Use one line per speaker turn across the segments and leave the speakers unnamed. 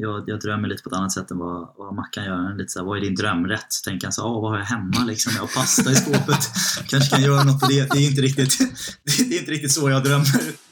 jag, jag drömmer lite på ett annat sätt än vad, vad Mackan gör. Lite så här, vad är din drömrätt? Så tänker han så här, ah, vad har jag hemma liksom? Jag har pasta i skåpet. Kanske kan jag göra något på det. Det är inte riktigt, det är inte riktigt så jag drömmer.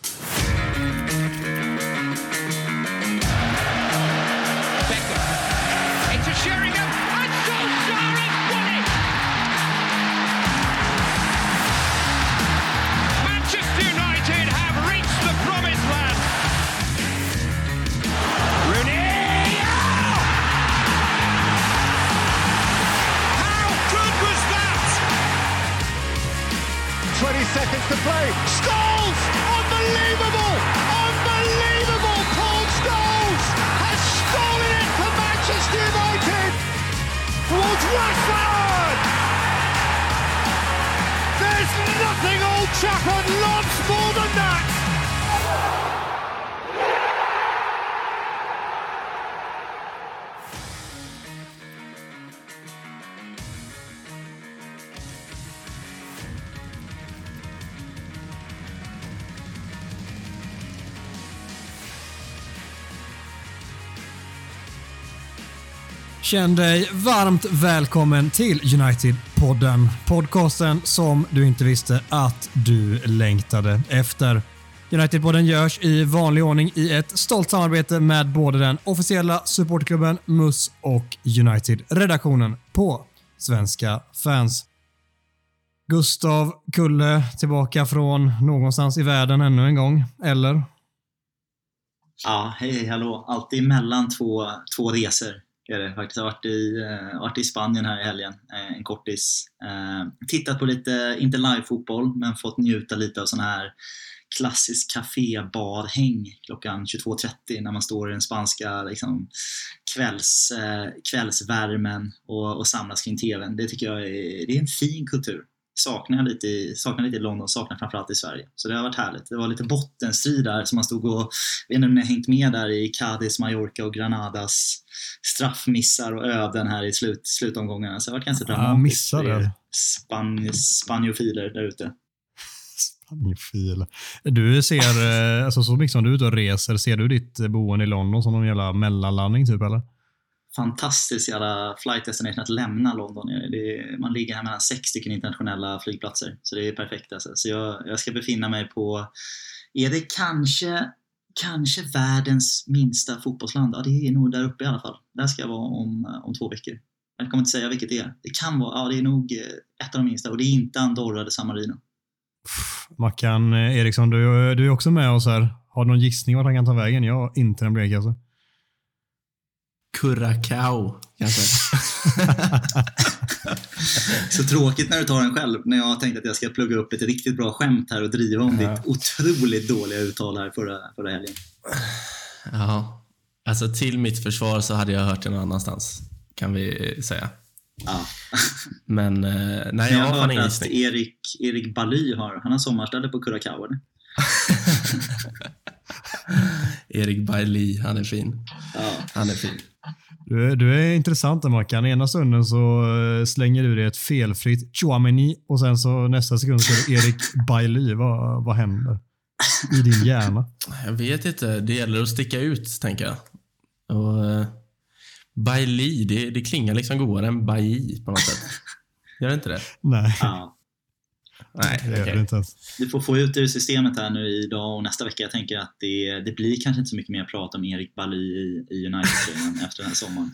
Känn dig varmt välkommen till United-podden. Podcasten som du inte visste att du längtade efter. United-podden görs i vanlig ordning i ett stolt samarbete med både den officiella supportklubben MUS och United-redaktionen på Svenska fans. Gustav Kulle tillbaka från någonstans i världen ännu en gång, eller?
Ja, hej, hallå. Alltid mellan två, två resor är det faktiskt. Jag har varit i, uh, varit i Spanien här i helgen, uh, en kortis. Uh, tittat på lite, inte live-fotboll, men fått njuta lite av sån här klassisk kafébadhäng klockan 22.30 när man står i den spanska liksom, kvälls, kvällsvärmen och, och samlas kring TVn. Det tycker jag är, det är en fin kultur saknar jag lite, saknar lite i London, saknar framförallt i Sverige. Så det har varit härligt. Det var lite bottenstrid där som man stod och, jag vet inte om ni har hängt med där i Cadiz, Mallorca och Granadas straffmissar och öden här i slut, slutomgångarna. Så det var ganska dramatiskt.
Jag missade.
Span, spanjofiler där ute.
Spanjofil. Du ser, eh, alltså så mycket som du är ute och reser, ser du ditt boende i London som någon jävla mellanlandning typ eller?
Fantastisk jävla flight destination att lämna London. Det, man ligger här mellan sex stycken internationella flygplatser, så det är perfekt. Alltså. Så jag, jag ska befinna mig på, är det kanske, kanske världens minsta fotbollsland? Ja, det är nog där uppe i alla fall. Där ska jag vara om, om två veckor. Jag kommer inte säga vilket det är. Det kan vara, ja det är nog eh, ett av de minsta och det är inte Andorra eller San Marino.
Mackan eh, Eriksson, du, eh, du är också med oss här. Har du någon gissning vart han kan ta vägen? Jag har inte en blek alltså.
Curacao, kanske.
så tråkigt när du tar den själv, när jag tänkte att jag ska plugga upp ett riktigt bra skämt här och driva om ja. ditt otroligt dåliga uttal här förra, förra helgen.
Ja, alltså till mitt försvar så hade jag hört det någon annanstans, kan vi säga.
Ja.
Men eh, nej, jag,
jag har fan ingen att Erik, Erik Bally har, han har sommarställe på Curacao, eller?
Erik Bailly, han är fin.
Ja.
Han är fin.
Du, du är intressant där Mackan. Ena stunden så eh, slänger du dig ett felfritt Chouameni och sen så nästa sekund så är det Erik Bailly. Vad, vad händer i din hjärna?
Jag vet inte. Det gäller att sticka ut, tänker jag. Och, uh, Bailly, det, det klingar liksom godare än Bailly på något sätt. Gör det inte det?
Nej.
Ja.
Nej, det
okay. inte ens.
Du får få ut det ur systemet här nu idag och nästa vecka. Jag tänker att det, det blir kanske inte så mycket mer prat om Erik Bally i, i United efter den här sommaren.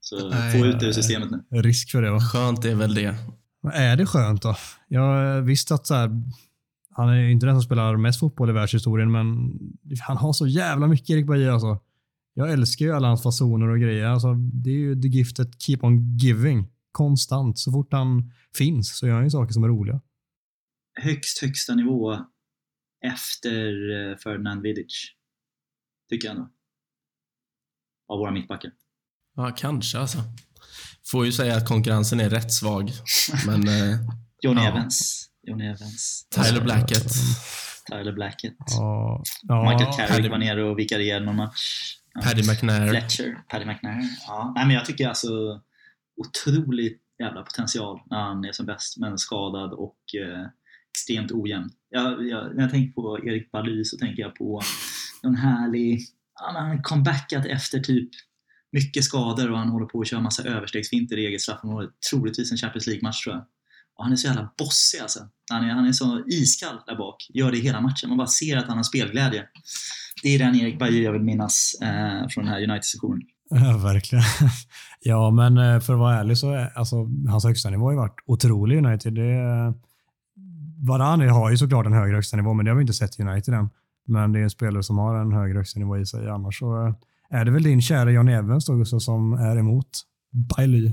Så Nej, få ut det ur systemet nu.
Risk för det va?
Skönt är väl det.
Men är det skönt då? Jag visste att så här, han är inte den som spelar mest fotboll i världshistorien, men han har så jävla mycket Erik Bajie alltså. Jag älskar ju alla hans fasoner och grejer. Alltså, det är ju the gift that keep on giving. Konstant. Så fort han finns så gör han ju saker som är roliga
högst högsta nivå efter eh, Ferdinand Vidic. Tycker jag ändå. Av våra mittbackar.
Ja, kanske alltså. Får ju säga att konkurrensen är rätt svag. Men... Eh,
Johnny ja. Evans. Johnny Evans.
Tyler Blackett.
Tyler Blackett.
Ja.
Michael Carrick Paddy... var nere och vikarierade någon match.
Paddy McNair.
Fletcher. Paddy McNair. Ja. Nej, men jag tycker alltså otroligt jävla potential när han är som bäst, men skadad och eh, extremt ojämn. Jag, jag, när jag tänker på Erik Bally så tänker jag på någon härlig, han har comebackat efter typ mycket skador och han håller på att köra massa överstegsfinter i eget straffområde. Troligtvis en Champions League-match tror jag. Och han är så jävla bossig alltså. Han är, han är så iskall där bak. Gör det hela matchen. Man bara ser att han har spelglädje. Det är den Erik Bajy jag vill minnas eh, från den här United-sessionen.
Ja, verkligen. Ja, men eh, för att vara ärlig så är alltså, hans högsta nivå har ju varit otrolig United. Det, Varane har ju såklart en högre högsta nivå, men det har vi inte sett i United än. Men det är en spelare som har en högre högsta nivå i sig. Annars så är det väl din kära John Evans då, Gustav, som är emot Bailey.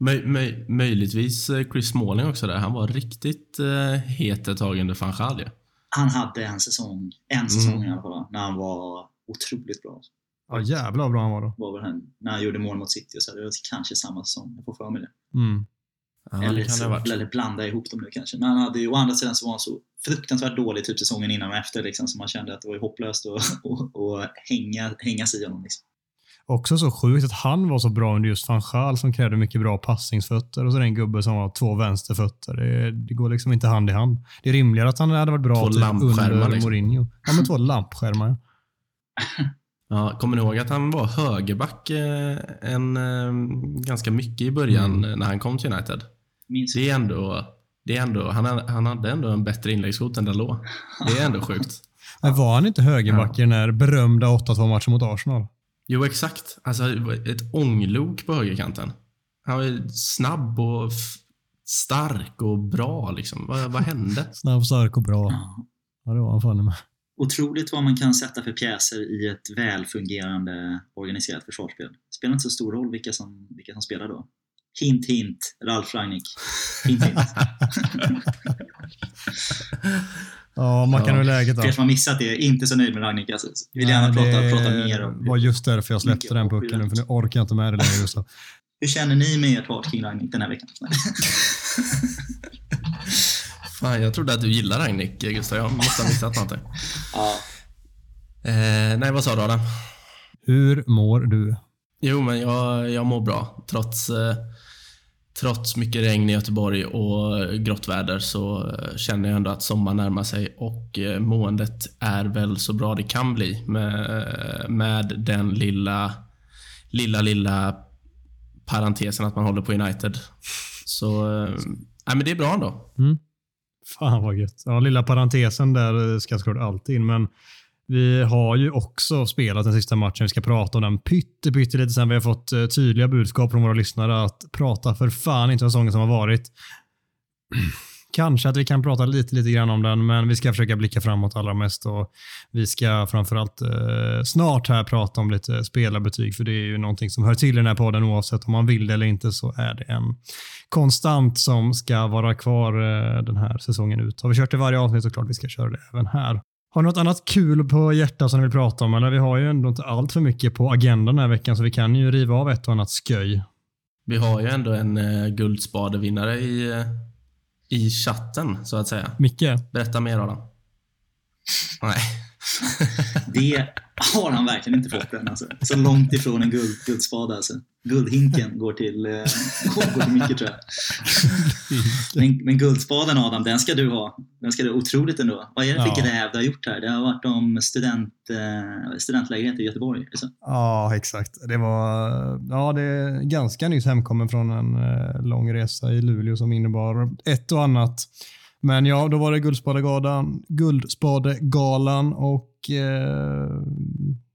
Möj, möj, möjligtvis eh, Chris Smalling också där. Han var riktigt eh, het ett tag under ju.
Han hade en säsong, en säsong i alla fall, när han var otroligt bra.
Ja, jävlar vad bra han var då.
Var väl han, när han gjorde mål mot City och så. Det var kanske samma säsong, jag får för mig det.
Mm.
Ja, det
eller,
kan det
så, eller blanda ihop dem nu kanske. Men han hade ju, å andra sidan så var han så fruktansvärt dålig typ säsongen innan och efter liksom, så man kände att det var hopplöst att och, och hänga, hänga sig i honom. Liksom.
Också så sjukt att han var så bra under just van Gaal som krävde mycket bra passningsfötter och så är det en gubbe som har två vänsterfötter. Det, det går liksom inte hand i hand. Det är rimligare att han hade varit bra
Två
typ under
liksom.
Mourinho. Ja, men två lampskärmar. ja.
Kommer ni ihåg att han var högerback eh, en, eh, ganska mycket i början eh, när han kom till United?
Minns
Det är ändå, det är ändå han, hade- han hade ändå en bättre inläggsfot än Dalot. Det är ändå sjukt.
Men var han inte högerback i den här berömda 8-2 matchen mot Arsenal?
Jo, exakt. Alltså, ett ånglok på högerkanten. Han var snabb och stark och bra. Liksom. Vad, vad hände?
Snabb, stark och bra.
Ja.
Ja, det var han fan med.
Otroligt vad man kan sätta för pjäser i ett välfungerande organiserat försvarsspel. Det spelar inte så stor roll vilka som, vilka som spelar då. Hint hint, Ralf Rangnick. Hint hint.
Ja, man kan
Ja.
ha läget
För
då.
er som har missat det, inte så nöjd med Rangnick. Alltså. Vill gärna
Nej,
prata,
det
prata mer om
var just därför jag släppte den pucken nu, för nu orkar jag inte med det längre. Gustav.
Hur känner ni med ert hat kring Rangnick den här veckan?
Fan, jag trodde att du gillar Ragnik, Gustav. Jag måste ha missat någonting.
ja,
Eh, nej, vad sa du Adam?
Hur mår du?
Jo, men jag, jag mår bra. Trots, eh, trots mycket regn i Göteborg och grått väder så eh, känner jag ändå att sommaren närmar sig och eh, måendet är väl så bra det kan bli med, eh, med den lilla, lilla, lilla parentesen att man håller på United. Så nej, men det är bra ändå. Mm.
Fan vad gött. Ja, lilla parentesen där ska såklart alltid in, men vi har ju också spelat den sista matchen. Vi ska prata om den pytte, pytte lite sen. Vi har fått eh, tydliga budskap från våra lyssnare att prata för fan inte om säsongen som har varit. Kanske att vi kan prata lite, lite grann om den, men vi ska försöka blicka framåt allra mest och vi ska framförallt eh, snart här prata om lite spelarbetyg, för det är ju någonting som hör till i den här podden oavsett om man vill det eller inte så är det en konstant som ska vara kvar eh, den här säsongen ut. Har vi kört det varje avsnitt så klart vi ska köra det även här. Har ni något annat kul på hjärtat som ni vill prata om? Eller vi har ju ändå inte allt för mycket på agendan den här veckan så vi kan ju riva av ett och annat sköj.
Vi har ju ändå en eh, guldspadevinnare i, eh, i chatten, så att säga.
Micke?
Berätta mer Adam. Nej.
Det har han verkligen inte fått än. Alltså. Så långt ifrån en guld, guldspade. Alltså. Guldhinken går till, eh, går till Micke tror jag. Men, men guldspaden Adam, den ska du ha. Den ska du otroligt ändå. Vad är det för
Ja.
gräv du har gjort här? Det har varit om student, eh, studentlägenhet i Göteborg. är det så?
Ja, exakt. Det var ja, det är ganska nyss hemkommen från en eh, lång resa i Luleå som innebar ett och annat. Men ja, då var det Guldspadegalan, Guldspadegalan och eh,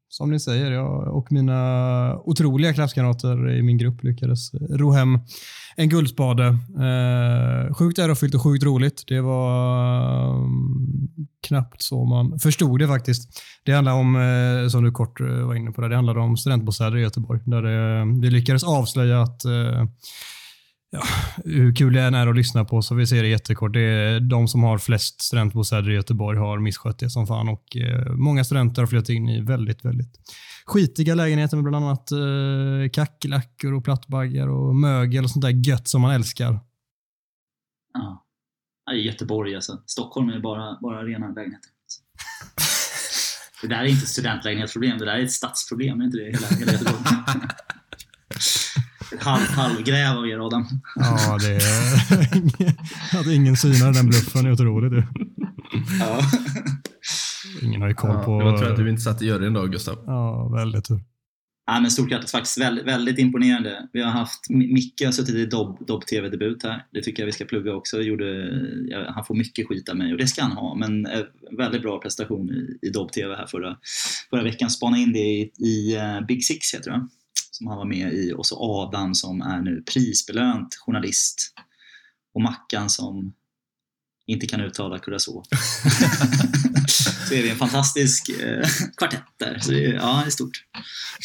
som ni säger, jag och mina otroliga klasskamrater i min grupp lyckades ro hem en guldspade. Eh, sjukt ärofyllt och sjukt roligt. Det var mm, knappt så man förstod det faktiskt. Det handlar om, eh, som du kort eh, var inne på, det, det handlar om studentbostäder i Göteborg. Där det, vi lyckades avslöja att eh, ja, hur kul det än är att lyssna på, så vi ser det jättekort. Det är de som har flest studentbostäder i Göteborg har misskött det som fan och eh, många studenter har flyttat in i väldigt, väldigt skitiga lägenheter med bland annat eh, kackerlackor och plattbaggar och mögel och sånt där gött som man älskar.
Ja. I Göteborg alltså. Stockholm är bara, bara rena lägenheter. Det där är inte studentlägenhetsproblem, det där är ett stadsproblem. Är inte det hela, hela Göteborg? Halv, halvgräv av er Adam.
Ja, det är... att ingen synar den bluffen är otroligt. du.
Ja.
Ingen har ju koll
Ja,
på...
det var tur att du inte satt i juryn då, Gustav.
Ja, väldigt tur.
Ja, men stort grattis faktiskt. Väldigt, väldigt imponerande. Vi har haft, Micke har suttit i Dobb-TV-debut här. Det tycker jag vi ska plugga också. Gjorde, ja, han får mycket skit av mig och det ska han ha. Men eh, väldigt bra prestation i, i Dobb-TV här förra, förra veckan. Spana in det i, i uh, Big Six heter det Som han var med i. Och så Adam som är nu prisbelönt journalist. Och Mackan som inte kan uttala Curacao. så är det en fantastisk eh, kvartett där. Så det är, ja, det är stort.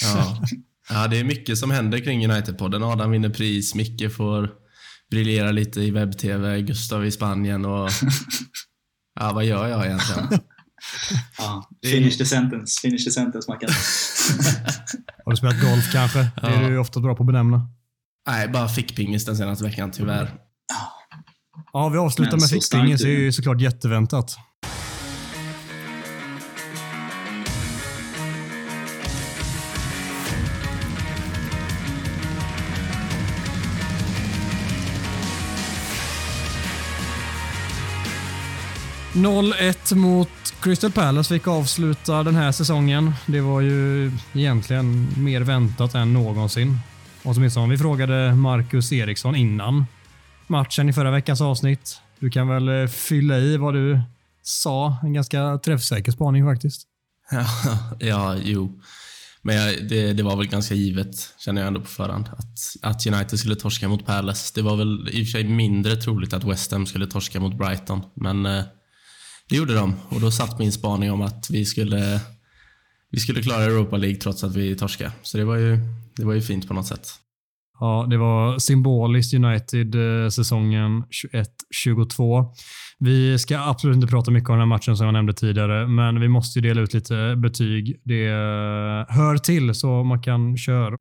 Ja. ja, det är mycket som händer kring United-podden. Adam vinner pris, Micke får briljera lite i webb-tv, Gustav i Spanien och... Ja, vad gör jag egentligen?
Ja, finish the sentence, finish the sentence Mackan.
Har du spelat golf kanske? Det är du ofta bra på att benämna.
Nej, bara fick pingis den senaste veckan tyvärr.
Ja, vi avslutar med fickpingis. Det är ju såklart jätteväntat. ...0-1 mot Crystal Palace fick avsluta den här säsongen. Det var ju egentligen mer väntat än någonsin. Och åtminstone om vi frågade Marcus Eriksson innan matchen i förra veckans avsnitt. Du kan väl eh, fylla i vad du sa. En ganska träffsäker spaning faktiskt.
Ja, ja jo. Men jag, det, det, var väl ganska givet, känner jag ändå på förhand, att, att United skulle torska mot Palace. Det var väl i och för sig mindre troligt att West Ham skulle torska mot Brighton, men eh, det gjorde de. Och då satt min spaning om att vi skulle, vi skulle klara Europa League trots att vi torskade. Så det var ju, det var ju fint på något sätt.
Ja, det var symboliskt United eh, säsongen 21-22. Vi ska absolut inte prata mycket om den här matchen som jag nämnde tidigare, men vi måste dela ut lite betyg. Det eh, hör till så man kan köra.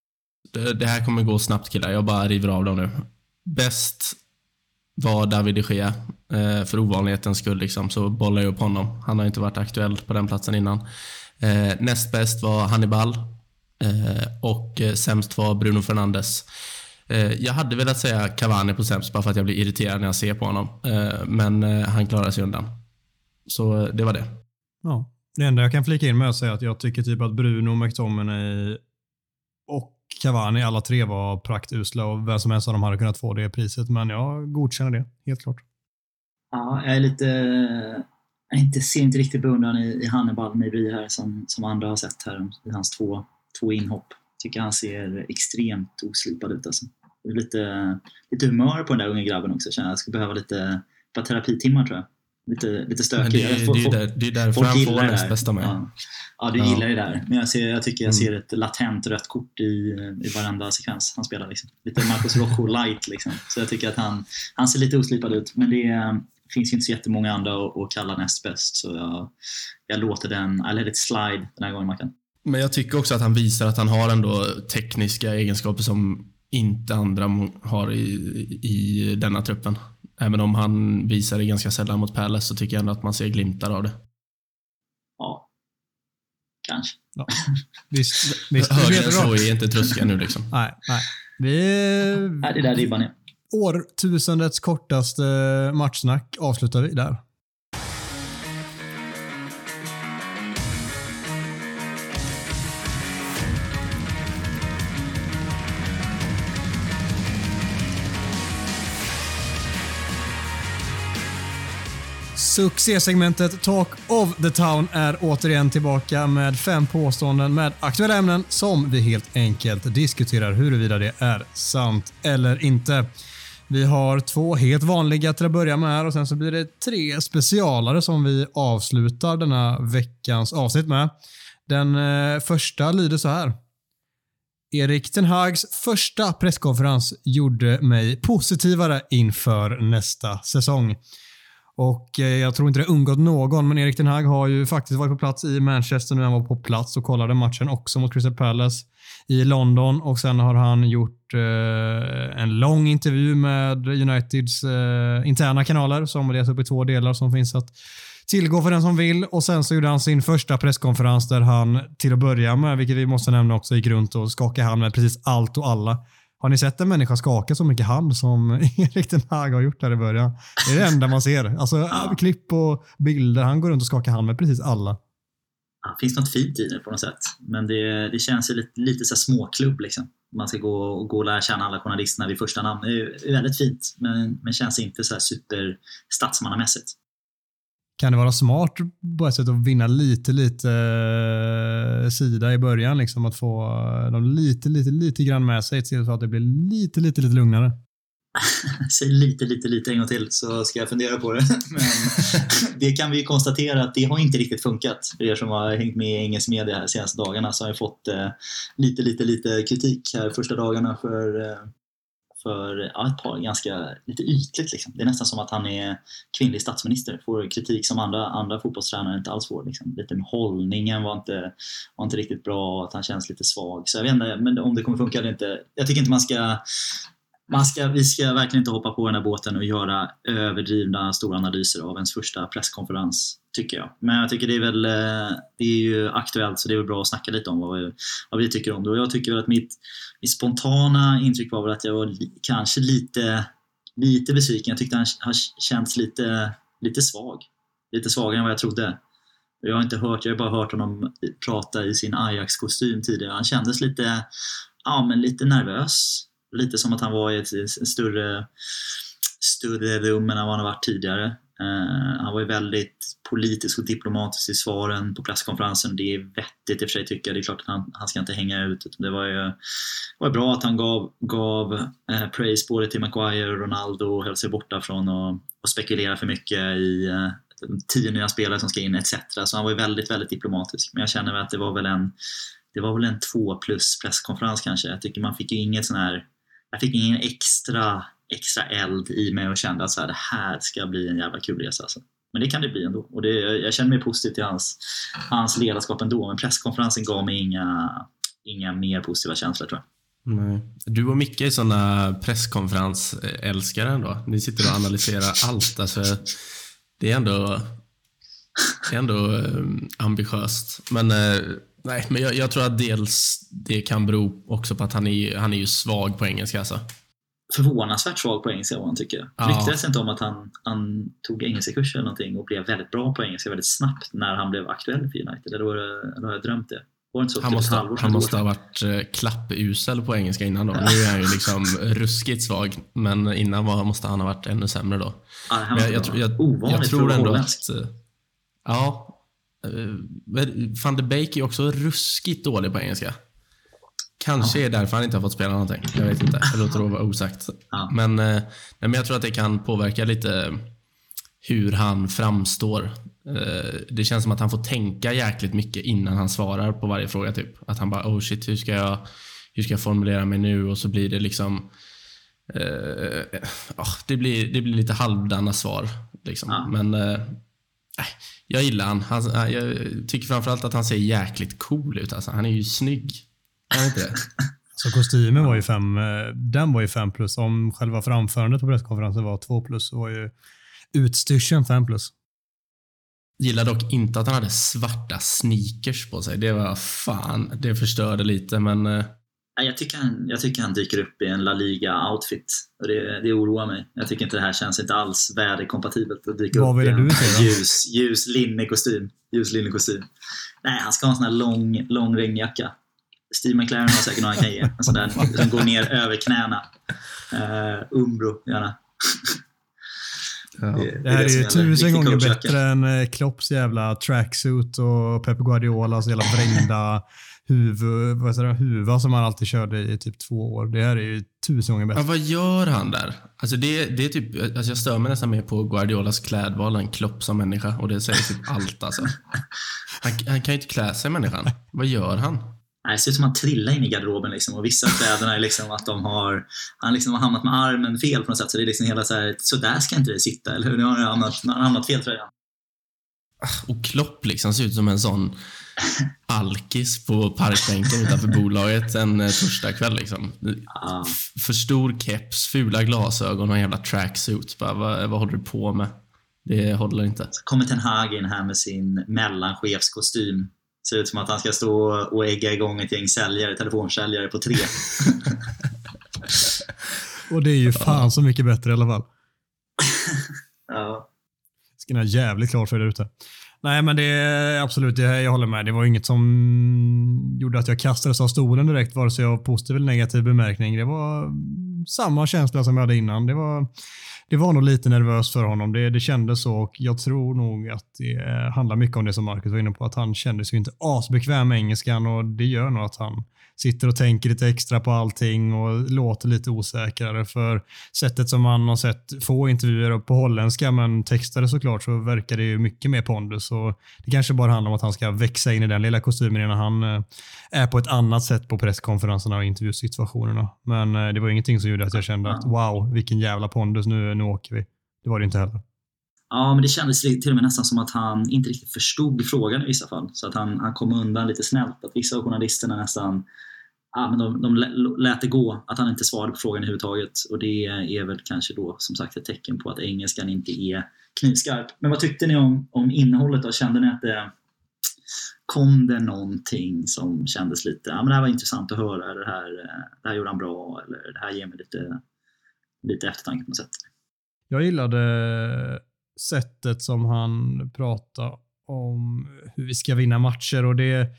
Det, det här kommer gå snabbt killar. Jag bara river av dem nu. Bäst var David de Gea. Eh, för ovanlighetens skull liksom, så bollar jag upp honom. Han har inte varit aktuell på den platsen innan. Eh, näst bäst var Hannibal eh, och sämst var Bruno Fernandes. Jag hade velat säga Cavani på sämst bara för att jag blir irriterad när jag ser på honom. Men han klarade sig undan. Så det var det.
Ja. Det enda jag kan flika in med att säga att jag tycker typ att Bruno, McTominay och Cavani alla tre var praktusla och vem som helst av dem hade kunnat få det priset. Men jag godkänner det, helt klart.
Ja, jag är lite... Jag inte, ser inte riktigt beundran i, i Hannibal Mejbri här som, som andra har sett här i hans två två inhopp. Tycker han ser extremt oslipad ut. Alltså. Lite, lite humör på den där unga grabben också. Känner jag skulle behöva lite bara terapitimmar tror jag. Lite, lite stökig.
Det, det, det, det är därför han får näst bästa med.
Ja, ja du ja. gillar det där. Men jag, ser, jag tycker jag mm. ser ett latent rött kort i, i varenda sekvens han spelar. Liksom. Lite Marcus Rocco light. Liksom. Så jag tycker att han, han ser lite oslipad ut. Men det finns ju inte så jättemånga andra att, att kalla näst bäst. Så jag, jag låter den, I let it slide den här gången Mackan.
Men jag tycker också att han visar att han har ändå tekniska egenskaper som inte andra har i, i denna truppen. Även om han visar det ganska sällan mot Palace så tycker jag ändå att man ser glimtar av det.
Ja, kanske. Ja.
Visst, visst.
Högre än så är inte tröskeln nu liksom.
Nej, nej. Vi...
Nej, det är där ribban är.
Årtusendets kortaste matchsnack avslutar vi där. Succésegmentet Talk of the Town är återigen tillbaka med fem påståenden med aktuella ämnen som vi helt enkelt diskuterar huruvida det är sant eller inte. Vi har två helt vanliga till att börja med här och sen så blir det tre specialare som vi avslutar denna veckans avsnitt med. Den eh, första lyder så här. Erik Ten Hags första presskonferens gjorde mig positivare inför nästa säsong. Och eh, Jag tror inte det undgått någon, men Erik Den Hag har ju faktiskt varit på plats i Manchester nu, han var på plats och kollade matchen också mot Crystal Palace i London och sen har han gjort eh, en lång intervju med Uniteds eh, interna kanaler som delas upp i två delar som finns att tillgå för den som vill. Och Sen så gjorde han sin första presskonferens där han till att börja med, vilket vi måste nämna också, gick runt och skakade hand med precis allt och alla. Har ni sett en människa skaka så mycket hand som Erik Den Hag har gjort där i början? Det är det enda man ser. Alltså klipp och bilder. Han går runt och skakar hand med precis alla
ja, finns något fint i det på något sätt. Men det, det känns ju lite, lite så småklubb liksom. Man ska gå och, gå och lära känna alla journalisterna vid första namn. Det är, är väldigt fint, men, men känns inte så här super statsmannamässigt.
Kan det vara smart på ett sätt att vinna lite, lite eh, sida i början? Liksom att få dem lite, lite, lite grann med sig till så att det blir lite, lite, lite lugnare?
Säg lite, lite, lite en gång till så ska jag fundera på det. Men det kan vi konstatera att det har inte riktigt funkat. För er som har hängt med i engelsk media här senaste dagarna så har jag fått eh, lite, lite, lite kritik här första dagarna för, eh, för ja, ett par ganska lite ytligt. Liksom. Det är nästan som att han är kvinnlig statsminister. Får kritik som andra, andra fotbollstränare inte alls får. Liksom. Lite med hållningen var inte, var inte riktigt bra, att han känns lite svag. Så jag vet inte men om det kommer funka eller inte. Jag tycker inte man ska man ska, vi ska verkligen inte hoppa på den här båten och göra överdrivna stora analyser av ens första presskonferens, tycker jag. Men jag tycker det är väl eh, det är ju aktuellt så det är väl bra att snacka lite om vad vi, vad vi tycker om det. Och jag tycker väl att mitt, mitt spontana intryck var väl att jag var li, kanske lite, lite besviken. Jag tyckte han har känts lite, lite svag. Lite svagare än vad jag trodde. Jag har inte hört, jag har bara hört honom prata i sin Ajax-kostym tidigare. Han kändes lite, ja men lite nervös lite som att han var i ett, ett större, större rum än vad han har varit tidigare. Uh, han var ju väldigt politisk och diplomatisk i svaren på presskonferensen. Det är vettigt i och för sig tycker jag. Det är klart att han, han ska inte hänga ut. Det var ju var bra att han gav, gav uh, praise både till Maguire och Ronaldo och höll sig borta från att spekulera för mycket i uh, tio nya spelare som ska in etc. Så han var ju väldigt, väldigt diplomatisk. Men jag känner att det var väl en det var väl en två plus presskonferens kanske. Jag tycker man fick ju inget sån här jag fick ingen extra, extra eld i mig och kände att så här, det här ska bli en jävla kul resa. Alltså. Men det kan det bli ändå. Och det, jag känner mig positiv till hans, hans ledarskap ändå. Men presskonferensen gav mig inga, inga mer positiva känslor tror jag.
Nej. Du och Micke är såna presskonferensälskare ändå. Ni sitter och analyserar allt. Alltså, det är ändå, det är ändå um, ambitiöst. Men uh, Nej, men jag, jag, tror att dels det kan bero också på att han är, han är ju svag på engelska. Alltså.
Förvånansvärt svag på engelska var han tycker jag. Ja. Ryktades inte om att han, han tog engelska kurser eller någonting och blev väldigt bra på engelska väldigt snabbt när han blev aktuell för United? Eller, har jag drömt det?
det han måste, han måste ha varit eh, klappusel på engelska innan då. Nu är han ju liksom ruskigt svag, men innan var, måste han ha varit ännu sämre då.
Ja, han jag, jag, jag, jag, tror ändå att... Eh,
ja, Van de Beek är också ruskigt dålig på engelska. Kanske ja. är därför han inte har fått spela någonting. Jag vet inte. Jag låter det vara osagt. Ja. Men, eh, men jag tror att det kan påverka lite hur han framstår. Eh, det känns som att han får tänka jäkligt mycket innan han svarar på varje fråga. Typ. Att han bara, oh shit, hur ska jag, hur ska jag formulera mig nu? Och så blir det liksom uh, oh, det, blir, det blir lite halvdana svar. Liksom. Ja. Men jag gillar han. han. Jag tycker framförallt att han ser jäkligt cool ut. Alltså, han är ju snygg. Är inte det?
Så kostymen var ju fem, eh, den var ju fem plus. Om själva framförandet på presskonferensen var två plus så var ju utstyrseln fem plus.
Gillar dock inte att han hade svarta sneakers på sig. Det var fan, det förstörde lite men eh,
jag tycker, han, jag tycker han dyker upp i en La Liga-outfit. Och det, det oroar mig. Jag tycker inte det här känns inte alls väderkompatibelt att dyka
Vad
upp i
en
ljus, ljus linnekostym. Ljus linnekostym. Nej, han ska ha en sån här lång, lång regnjacka. Steve McLaren har säkert några han kan ge. En sån där som går ner över knäna. Uh, Umbro, gärna.
Ja. Det, det, här är, är ju tusen gånger bättre än eh, Klopps jävla tracksuit och Pep Guardiolas jävla vrängda huvud, vad säger, huva som han alltid körde i typ två år. Det här är ju tusen gånger bättre.
Ja, vad gör han där? Alltså det, det är typ, alltså jag stör mig nästan mer på Guardiolas klädval än Klopp som människa och det säger typ allt alltså. Han, han kan ju inte klä sig människan. Vad gör han?
det ser ut som att han trillar in i garderoben liksom, och vissa kläderna är liksom att de har, han liksom har hamnat med armen fel på något sätt. Så det är liksom hela så här, så där ska inte det sitta, eller hur? Nu har han hamnat, hamnat fel tröja.
Och Klopp liksom ser ut som en sån alkis på parkbänken utanför bolaget en eh, torsdagkväll. Liksom. Ah. För stor keps, fula glasögon och en jävla tracksuit. Bara, vad, vad håller du på med? Det håller inte. Så
kommer Ten Hag in här med sin mellanchefskostym. Ser ut som att han ska stå och ägga igång ett gäng säljare, telefonsäljare på tre.
och det är ju fan så mycket bättre i alla fall.
ja.
Ska ni ha jävligt klart för er ute. Nej, men det är absolut, det, jag håller med. Det var inget som gjorde att jag kastades av stolen direkt, vare sig av positiv eller negativ bemärkning. Det var samma känsla som jag hade innan. Det var, det var nog lite nervöst för honom. Det, det kändes så och jag tror nog att det handlar mycket om det som Marcus var inne på, att han kände sig inte asbekväm med engelskan och det gör nog att han sitter och tänker lite extra på allting och låter lite osäkrare. För sättet som man har sett få intervjuer på holländska, men textade såklart, så verkar det ju mycket mer pondus. Och det kanske bara handlar om att han ska växa in i den lilla kostymen innan han eh, är på ett annat sätt på presskonferenserna och intervjusituationerna. Men eh, det var ingenting som gjorde att jag kände att wow, vilken jävla pondus, nu, nu åker vi. Det var det inte heller.
Ja, men det kändes till och med nästan som att han inte riktigt förstod frågan i vissa fall. Så att han, han kom undan lite snällt. Att vissa av journalisterna nästan ja, men de, de lät det gå, att han inte svarade på frågan överhuvudtaget. Och det är väl kanske då som sagt ett tecken på att engelskan inte är knivskarp. Men vad tyckte ni om, om innehållet då? Kände ni att det kom det någonting som kändes lite, ja men det här var intressant att höra, det här, eh, det här gjorde han bra, eller det här ger mig lite, lite eftertanke på något sätt.
Jag gillade sättet som han pratade om hur vi ska vinna matcher och det,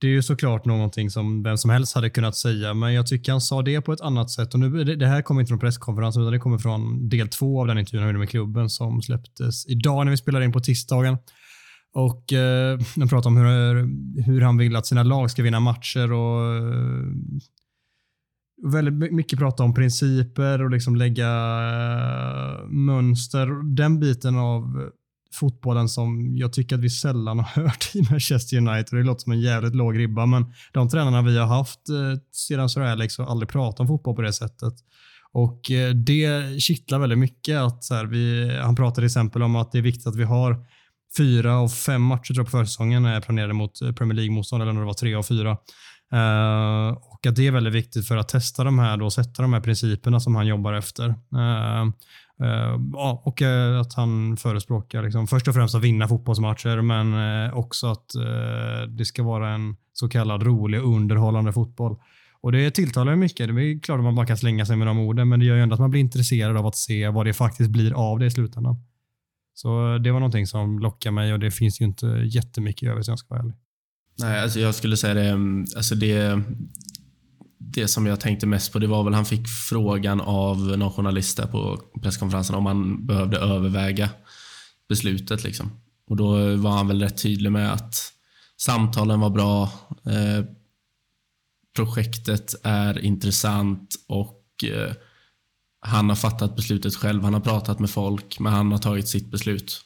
det är ju såklart någonting som vem som helst hade kunnat säga, men jag tycker han sa det på ett annat sätt. Och nu, det, det här kommer inte från presskonferensen, utan det kommer från del två av den intervjun han gjorde med klubben som släpptes idag när vi spelade in på tisdagen. Och eh, han pratar om hur, hur han vill att sina lag ska vinna matcher och eh, väldigt mycket prata om principer och liksom lägga eh, mönster. Den biten av fotbollen som jag tycker att vi sällan har hört i Manchester United. Det låter som en jävligt låg ribba, men de tränarna vi har haft eh, sedan Sir Alex har aldrig pratat om fotboll på det sättet. Och eh, Det kittlar väldigt mycket. att så här, vi, Han pratar till exempel om att det är viktigt att vi har fyra av fem matcher tror jag, på försäsongen är planerade mot Premier League-motstånd, eller när det var tre av fyra. Uh, och att det är väldigt viktigt för att testa de här och sätta de här principerna som han jobbar efter. Uh, uh, och eh, att han förespråkar liksom, först och främst att vinna fotbollsmatcher, men också att det ska vara en så kallad rolig och underhållande fotboll. Och Det tilltalar ju mycket. Det är klart att man bara kan slänga sig med de orden, men det gör ju ändå att man blir intresserad av att se vad det faktiskt blir av det i slutändan. Så det var någonting som lockade mig och det finns ju inte jättemycket över, så om jag ska vara ärlig.
Nej, alltså jag skulle säga det, mm, alltså det, det som jag tänkte mest på, det var väl han fick frågan av någon journalist där på presskonferensen om han behövde överväga beslutet. Liksom. Och Då var han väl rätt tydlig med att samtalen var bra, eh, projektet är intressant och eh, han har fattat beslutet själv. Han har pratat med folk, men han har tagit sitt beslut.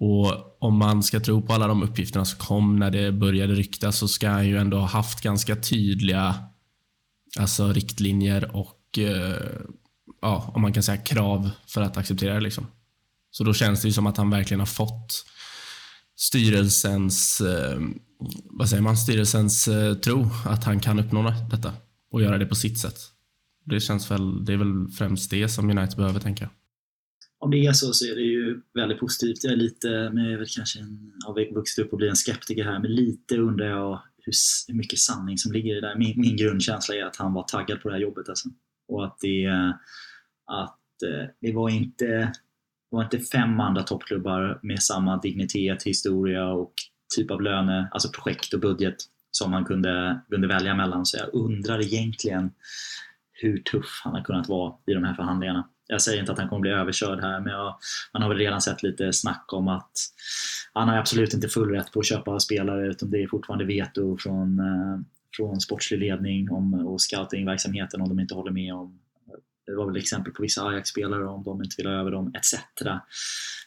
Och Om man ska tro på alla de uppgifterna som kom när det började ryktas så ska han ju ändå ha haft ganska tydliga alltså riktlinjer och eh, ja, om man kan säga krav för att acceptera det. Liksom. Så då känns det ju som att han verkligen har fått styrelsens, eh, vad säger man, styrelsens eh, tro att han kan uppnå detta och göra det på sitt sätt. Det känns väl, det är väl främst det som United behöver tänka
om det är så så är det ju väldigt positivt. Jag är lite, men jag är väl kanske en, har vuxit upp och blivit en skeptiker här, men lite undrar jag hur, hur mycket sanning som ligger i det där. Min, min grundkänsla är att han var taggad på det här jobbet alltså. Och att det, att eh, det var inte, det var inte fem andra toppklubbar med samma dignitet, historia och typ av löne, alltså projekt och budget som han kunde, kunde välja mellan. Så jag undrar egentligen hur tuff han har kunnat vara i de här förhandlingarna. Jag säger inte att han kommer bli överkörd här, men jag, man har väl redan sett lite snack om att han har absolut inte full rätt på att köpa spelare, utan det är fortfarande veto från, eh, från sportslig ledning om, och scoutingverksamheten om de inte håller med om det var väl exempel på vissa Ajax-spelare om de inte vill ha över dem, etc.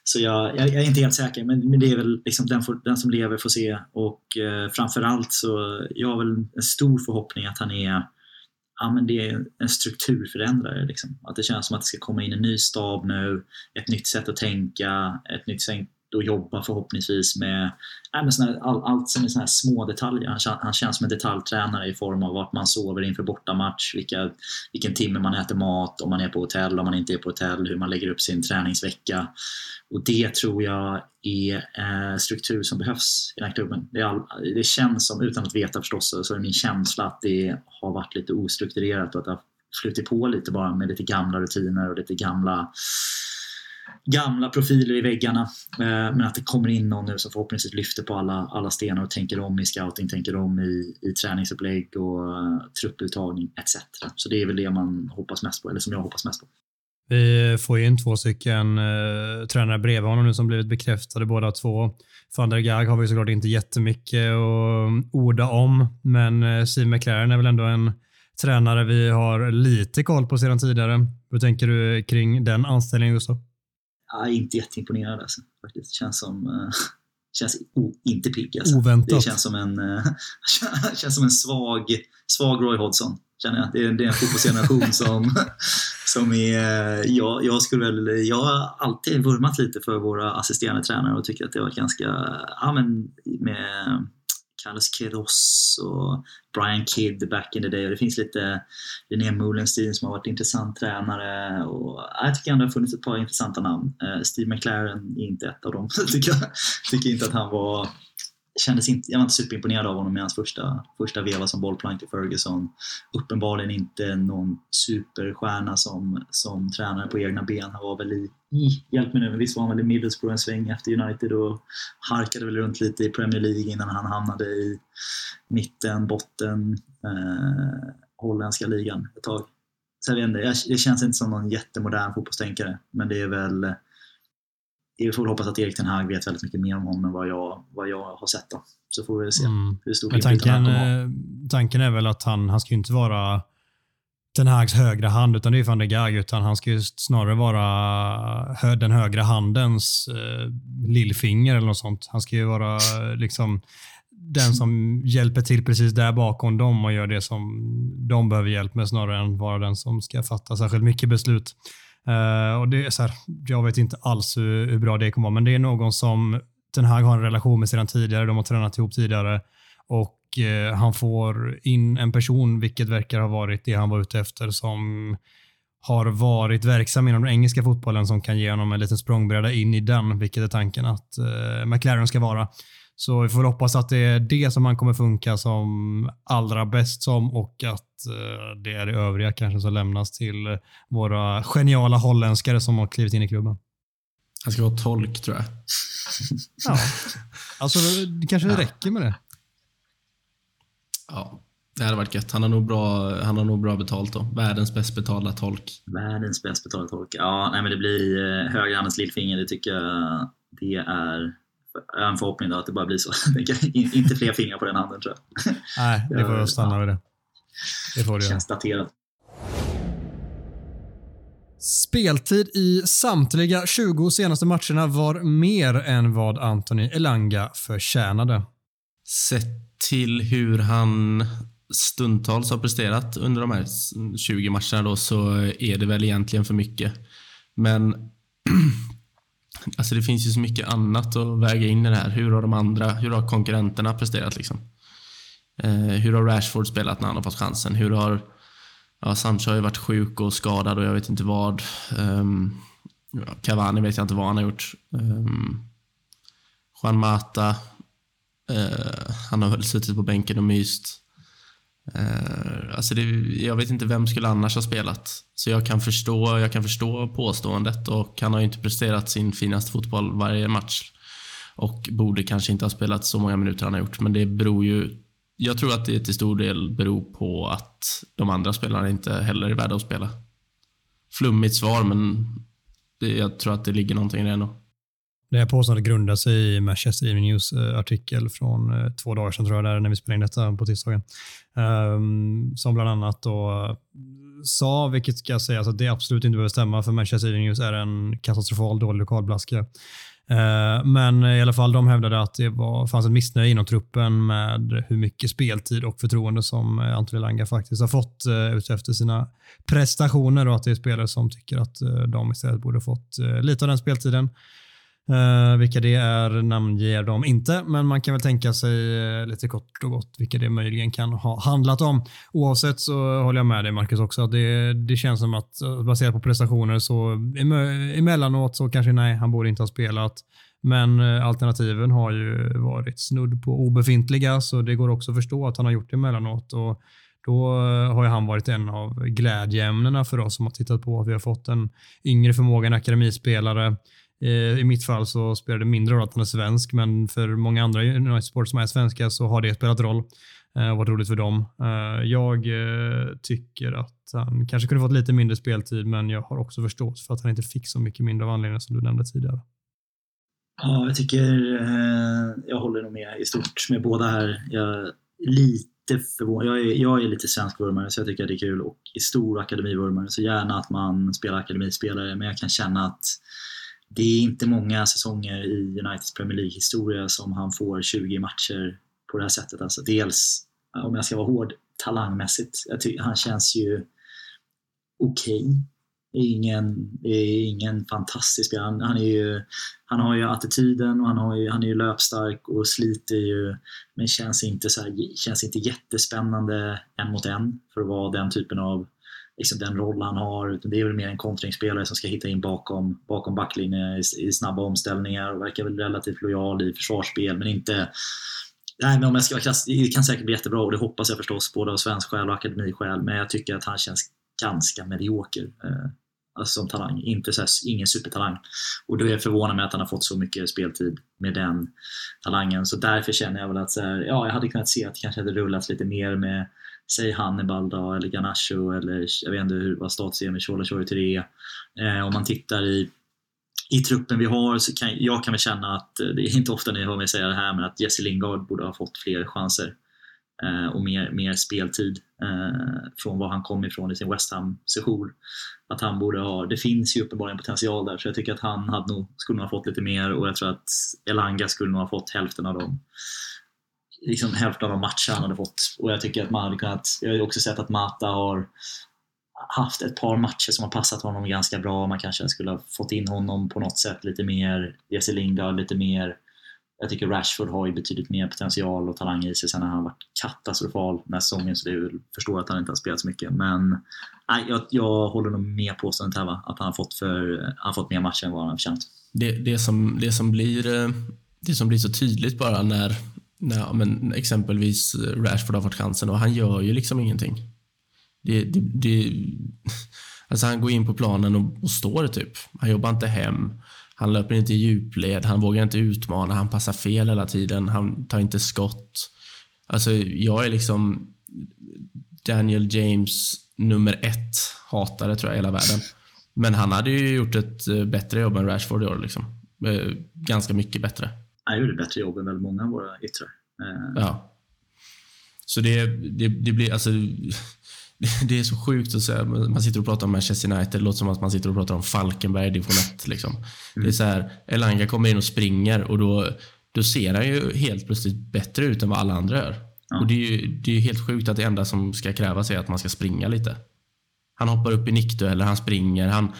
Så jag, jag, jag, är inte helt säker, men, men det är väl liksom den, får, den som lever får se. Och eh, framförallt så jag har väl en stor förhoppning att han är ja, men det är en strukturförändrare. Liksom. Att det känns som att det ska komma in en ny stab nu, ett nytt sätt att tänka, ett nytt och jobba förhoppningsvis med, ja, med såna, all, allt som är såna här små detaljer. Han, han, känns som en detaljtränare i form av vart man sover inför bortamatch, vilka, vilken timme man äter mat, om man är på hotell, om man inte är på hotell, hur man lägger upp sin träningsvecka. Och det tror jag är eh, struktur som behövs i den här klubben. Det, all, det, känns som, utan att veta förstås, så är min känsla att det har varit lite ostrukturerat och att det har flutit på lite bara med lite gamla rutiner och lite gamla gamla profiler i väggarna. Eh, men att det kommer in någon nu som förhoppningsvis lyfter på alla, alla stenar och tänker om i scouting, tänker om i, i träningsupplägg och uh, trupputtagning etc. Så det är väl det man hoppas mest på, eller som jag hoppas mest på.
Vi får in två stycken eh, tränare bredvid honom nu som blivit bekräftade båda två. Van der Gaag har vi såklart inte jättemycket att orda om, men eh, Steve McLaren är väl ändå en tränare vi har lite koll på sedan tidigare. Hur tänker du kring den anställningen Gustav?
Ja, inte jätteimponerad alltså, faktiskt. Känns som uh, känns o, inte pigg. Alltså.
Oväntat.
Det känns som en, uh, känns som en svag, svag Roy Hodgson. Känner jag. Det är, det är en fotbollsgeneration som, som är... Jag, jag, skulle väl, jag har alltid vurmat lite för våra assisterande tränare och tycker att det har varit ganska... Ja, men med Carlos Queiroz och Brian Kidd back in the day. Och det finns lite Linné Mullenstein som har varit intressant tränare. Och jag tycker ändå det har funnits ett par intressanta namn. Eh, Steve McLaren är inte ett av dem. tycker jag tycker inte att han var kändes inte, jag var inte superimponerad av honom i hans första, första veva som bollplank till Ferguson. Uppenbarligen inte någon superstjärna som, som tränare på egna ben. Han var väl i, i hjälp mig nu, men visst var han väl i Middlesbrough en sväng efter United och harkade väl runt lite i Premier League innan han hamnade i mitten, botten, eh, holländska ligan ett tag. Så jag vet inte, det känns inte som någon jättemodern fotbollstänkare, men det är väl vi får hoppas att Erik Ten Hag vet väldigt mycket mer om honom än vad jag, vad jag har sett. Då. Så får vi väl se mm. hur stort
Men tanken, ha. Tanken är väl att han, han ska inte vara Ten Hags högra hand, utan det är van de Gaag, utan han ska ju snarare vara hö, den högra handens eh, lillfinger eller något sånt. Han ska ju vara liksom den som hjälper till precis där bakom dem och gör det som de behöver hjälp med snarare än vara den som ska fatta särskilt mycket beslut. Uh, och det är så här, jag vet inte alls hur, hur, bra det kommer vara, men det är någon som den här har en relation med sedan tidigare. De har tränat ihop tidigare och uh, han får in en person, vilket verkar ha varit det han var ute efter, som har varit verksam inom den engelska fotbollen som kan ge honom en liten språngbräda in i den, vilket är tanken att uh, McLaren ska vara. Så vi får hoppas att det är det som han kommer funka som allra bäst som och att eh, det är det övriga kanske som lämnas till våra geniala holländskare som har klivit in i klubben.
Han ska vara tolk tror jag.
ja, alltså det kanske ja. räcker med det.
Ja, det hade varit gött. Han har nog bra, han har nog bra betalt då. Världens bäst betalda tolk.
Världens bäst betalda tolk. Ja, nej, men det blir eh, högerhandens lillfinger. Det tycker jag det är en förhoppning att det bara blir så. inte fler fingrar på den handen tror
jag. Nej, det får stanna vid det. Det får det
Känns daterat.
Speltid i samtliga 20 senaste matcherna var mer än vad Anthony Elanga förtjänade.
Sett till hur han stundtals har presterat under de här 20 matcherna då, så är det väl egentligen för mycket. Men Alltså det finns ju så mycket annat att väga in i det här. Hur har de andra, hur har konkurrenterna presterat liksom? Eh, hur har Rashford spelat när han har fått chansen? Hur har, ja, Sancho har ju varit sjuk och skadad och jag vet inte vad. Um, Cavani vet jag inte vad han har gjort. Um, Juan Mata, eh, han har väl suttit på bänken och myst. Uh, alltså det, jag vet inte vem skulle annars ha spelat. Så jag kan, förstå, jag kan förstå påståendet och han har ju inte presterat sin finaste fotboll varje match. Och borde kanske inte ha spelat så många minuter han har gjort. Men det beror ju... Jag tror att det till stor del beror på att de andra spelarna inte heller är värda att spela. Flummigt svar, men det, jag tror att det ligger någonting i det ändå.
Det här påståendet grundar sig i Manchester Evening News eh, artikel från eh, två dagar sedan tror jag, där, när vi spelade in detta på tisdagen. Um, som bland annat då eh, sa, vilket ska sägas att alltså, det absolut inte behöver stämma, för Manchester Evening News är en katastrofal dålig lokalblaska. Ehm, men i alla fall, de hävdade att det var, fanns ett missnöje inom truppen med hur mycket speltid och förtroende som Anthony Langa faktiskt har fått utefter ut efter sina prestationer och att det är spelare som tycker att de istället borde fått lite av den speltiden. Uh, vilka det är namnger de inte, men man kan väl tänka sig uh, lite kort och gott vilka det möjligen kan ha handlat om. Oavsett så håller jag med dig Marcus också. Det, det känns som att uh, baserat på prestationer så emellanåt så kanske nej, han borde inte ha spelat. Men alternativen har ju varit snudd på obefintliga så det går också att förstå att han har gjort det emellanåt. Och då har ju han varit en av glädjeämnena för oss som har tittat på. att Vi har fått en yngre förmåga, en akademispelare. Eh, I mitt fall så spelar det mindre roll att han är svensk, men för många andra United-supportrar som är svenska så har det spelat roll eh, och varit roligt för dem. Eh, jag tycker att han kanske kunde fått lite mindre speltid, men jag har också förståelse för att han inte fick så mycket mindre av anledningen som du nämnde tidigare.
Ja, jag tycker jag håller nog med i stort med båda här. Jag är lite förvånad. Jag är, jag är lite svensk vurmare så jag tycker att det är kul och i stor akademivurmare så gärna att man spelar akademispelare men jag kan känna att det är inte många säsonger i Uniteds Premier League-historia som han får 20 matcher på det här sättet. Alltså dels, om jag ska vara hård, talangmässigt. Han känns ju okej. Okay ingen, ingen fantastisk spelare. Han, han, är ju, han har ju attityden och han, har ju, han är ju löpstark och sliter ju men känns inte, så här, känns inte jättespännande en mot en för att vara den typen av liksom den roll han har. Utan det är väl mer en kontringsspelare som ska hitta in bakom, bakom backlinjen i, i snabba omställningar och verkar väl relativt lojal i försvarsspel men inte Nej, men om jag ska vara klass, det kan säkert bli jättebra och det hoppas jag förstås både av svensk skäl och akademiskäl men jag tycker att han känns ganska medioker eh, alltså som talang. Inte så här, ingen supertalang. Och då är jag förvånad med att han har fått så mycket speltid med den talangen. Så därför känner jag väl att så här, ja, jag hade kunnat se att det kanske hade rullats lite mer med Säg Hannibal då, eller Ganacho eller jag vet inte hur, vad status är med Chola Chori Eh, om man tittar i i truppen vi har så kan jag kan väl känna att, eh, det är inte ofta ni hör mig säga det här, men att Jesse Lingard borde ha fått fler chanser eh, och mer, mer speltid eh, från var han kom ifrån i sin West Ham-session. Att han borde ha, det finns ju uppenbarligen potential där så jag tycker att han hade nog, skulle nog ha fått lite mer och jag tror att Elanga skulle nog ha fått hälften av dem liksom hälften av de matcher han hade fått. Och jag tycker att man hade kunnat, jag har också sett att Mata har haft ett par matcher som har passat honom ganska bra. Man kanske skulle ha fått in honom på något sätt lite mer, Jesse Lingard lite mer jag tycker Rashford har ju betydligt mer potential och talang i sig sen när han varit katastrofal den här säsongen så det är förstår att han inte har spelat så mycket. Men nej, jag, jag håller nog med påståendet här va? att han har fått, för, han har fått mer matcher än vad han har förtjänat.
Det, det, som, det, som blir, eh, det som blir så tydligt bara när, när men exempelvis Rashford har fått chansen och han gör ju liksom ingenting. Det, det, det, alltså han går in på planen och, och står typ. Han jobbar inte hem. Han löper inte i djupled, han vågar inte utmana, han passar fel hela tiden, han tar inte skott. Alltså, jag är liksom Daniel James nummer ett hatare tror jag i hela världen. Men han hade ju gjort ett eh, bättre jobb än Rashford i år. Liksom. Eh, ganska mycket bättre.
Han gjorde bättre jobb än väldigt många av våra yttrar.
Eh. Ja. Så det, det, det blir, alltså det är så sjukt att säga. Man sitter och pratar om Manchester United. Det låter som att man sitter och pratar om Falkenberg i division 1. Liksom. Mm. Det är så här, Elanga kommer in och springer och då, då ser han ju helt plötsligt bättre ut än vad alla andra gör. Ja. Och det är ju det är helt sjukt att det enda som ska krävas är att man ska springa lite. Han hoppar upp i nickdueller, han springer, han,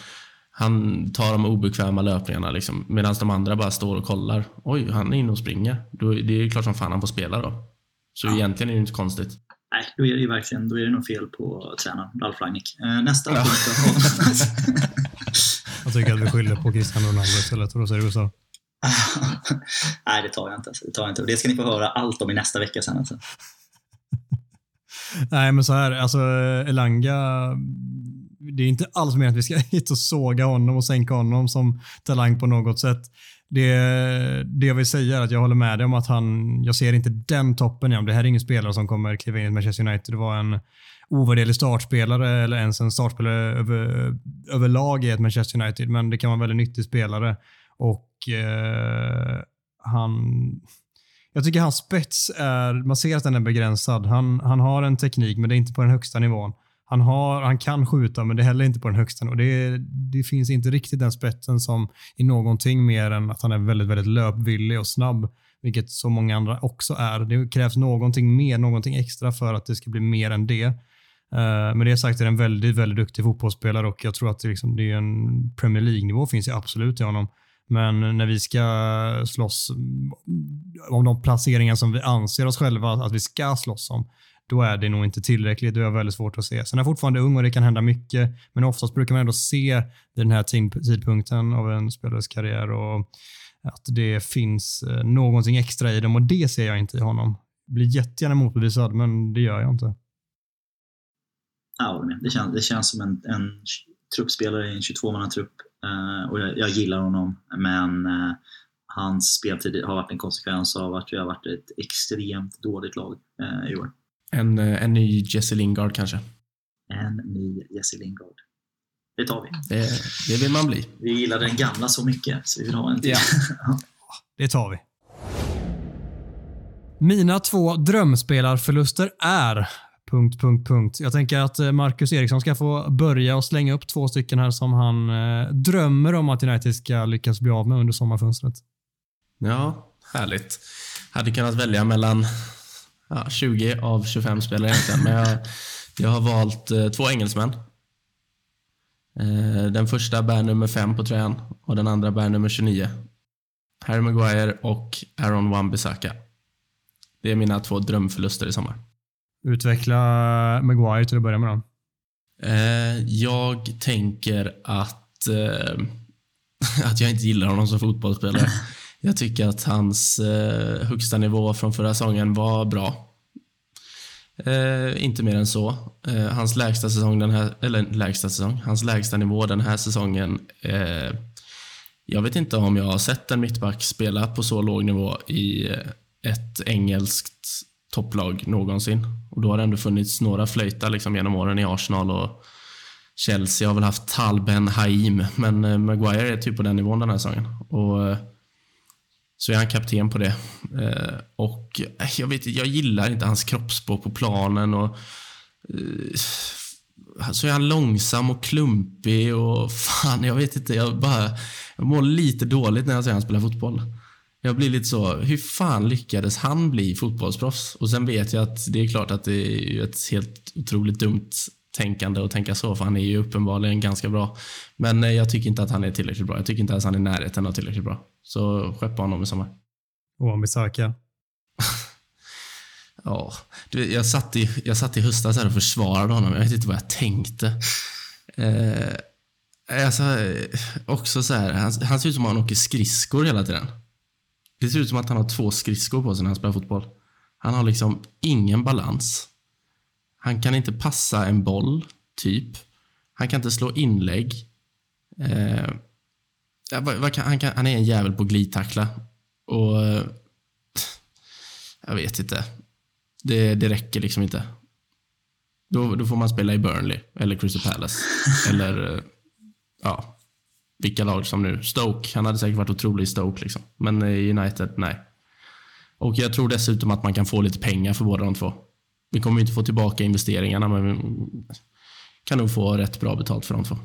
han tar de obekväma löpningarna liksom, medan de andra bara står och kollar. Oj, han är inne och springer. Då, det är klart som fan han får spela då. Så ja. egentligen är det inte konstigt.
Nej, då är det ju verkligen då är det nog fel på tränaren, Ralf Rangnick. Eh, nästa ja. punkt
Jag tycker att vi skyller på Cristiano Ronaldo istället. Vad säger du så?
Nej, det tar jag inte. Det tar jag inte. Och det ska ni få höra allt om i nästa vecka sen. Alltså.
Nej, men så här, alltså Elanga, det är inte alls meningen att vi ska hit och såga honom och sänka honom som talang på något sätt. Det, det jag vill säga är att jag håller med dig om att han, jag ser inte den toppen igen. Det här är ingen spelare som kommer kliva in i Manchester United. Det var en ovärderlig startspelare eller ens en startspelare över, överlag i ett Manchester United, men det kan vara en väldigt nyttig spelare. Och eh, han... Jag tycker hans spets är, man ser att den är begränsad. Han, han har en teknik, men det är inte på den högsta nivån. Han, har, han kan skjuta, men det är heller inte på den högsta. Och det, det finns inte riktigt den spetsen som i någonting mer än att han är väldigt, väldigt löpvillig och snabb, vilket så många andra också är. Det krävs någonting mer, någonting extra för att det ska bli mer än det. Eh, uh, med det sagt är det en väldigt, väldigt duktig fotbollsspelare och jag tror att det, liksom, det är en Premier League-nivå finns ju absolut i honom. Men när vi ska slåss om de placeringar som vi anser oss själva att vi ska slåss om, då är det nog inte tillräckligt. Det är väldigt svårt att se. Sen är jag fortfarande ung och det kan hända mycket, men oftast brukar man ändå se den här tidpunkten av en spelares karriär och att det finns eh, någonting extra i dem och det ser jag inte i honom. Jag blir jättegärna motbevisad, men det gör jag inte.
Ja. Det känns, det känns som en, en truppspelare i en 22-mannatrupp uh, eh, och jag, jag, gillar honom men uh, hans speltid har varit en konsekvens av att vi har varit ett extremt dåligt lag uh, i år.
En, en ny Jesse Lingard kanske?
En ny Jesse Lingard. Det tar vi.
Det, det vill man bli.
Vi gillar den gamla så mycket så vi vill ha en till.
Ja. det tar vi. Mina två drömspelarförluster är... Punkt, punkt, punkt. Jag tänker att eh, Marcus Eriksson ska få börja och slänga upp två stycken här som han eh, drömmer om att United ska lyckas bli av med under sommarfönstret.
Ja, härligt. Hade kunnat välja mellan ja, 20 av 25 spelare egentligen, men jag, jag har valt eh, två engelsmän. Eh, den första bär nummer 5 på tröjan och den andra bär nummer 29. Harry Maguire och Aaron Wan-Bissaka. Det är mina två drömförluster i sommar.
Utveckla Maguire till att börja med då.
Eh, jag tänker att, eh, att jag inte gillar honom som fotbollsspelare. Jag tycker att hans eh, högsta nivå från förra säsongen var bra. Eh, inte mer än så. Eh, hans lägsta säsong den här, eller lägsta säsong, hans lägsta nivå den här säsongen. Eh, jag vet inte om jag har sett en mittback spela på så låg nivå i eh, ett engelskt topplag någonsin. Och då har det ändå funnits några flöjtar liksom genom åren i Arsenal och Chelsea har väl haft Talben Haim, men eh, Maguire är typ på den nivån den här säsongen. Och eh, så är han kapten på det. Eh, och eh, jag vet jag gillar inte hans kroppsspråk på planen och eh, så är han långsam och klumpig och fan, jag vet inte, jag bara jag mår lite dåligt när jag ser han spela fotboll. Jag blir lite så, hur fan lyckades han bli fotbollsproffs? Och sen vet jag att det är klart att det är ett helt otroligt dumt tänkande att tänka så, för han är ju uppenbarligen ganska bra. Men eh, jag tycker inte att han är tillräckligt bra. Jag tycker inte ens han är i närheten av tillräckligt bra. Så skeppa honom i sommar.
Wan-Bissaka.
ja, du, jag, satt i, jag satt i höstas här och försvarade honom. Jag vet inte vad jag tänkte. Eh, alltså, också så här, han, han ser ut som att han åker skridskor hela tiden. Det ser ut som att han har två skridskor på sig när han spelar fotboll. Han har liksom ingen balans. Han kan inte passa en boll, typ. Han kan inte slå inlägg. Eh, han, kan, han, är en jävel på glidtackla. Och... Eh, jag vet inte. Det, det räcker liksom inte. Då, då får man spela i Burnley eller Crystal Palace. eller, eh, ja, vilka lag som nu. Stoke, han hade säkert varit otrolig i Stoke. Liksom. Men i United, nej. Och jag tror dessutom att man kan få lite pengar för båda de två. Vi kommer inte få tillbaka investeringarna, men vi kan nog få rätt bra betalt för de två.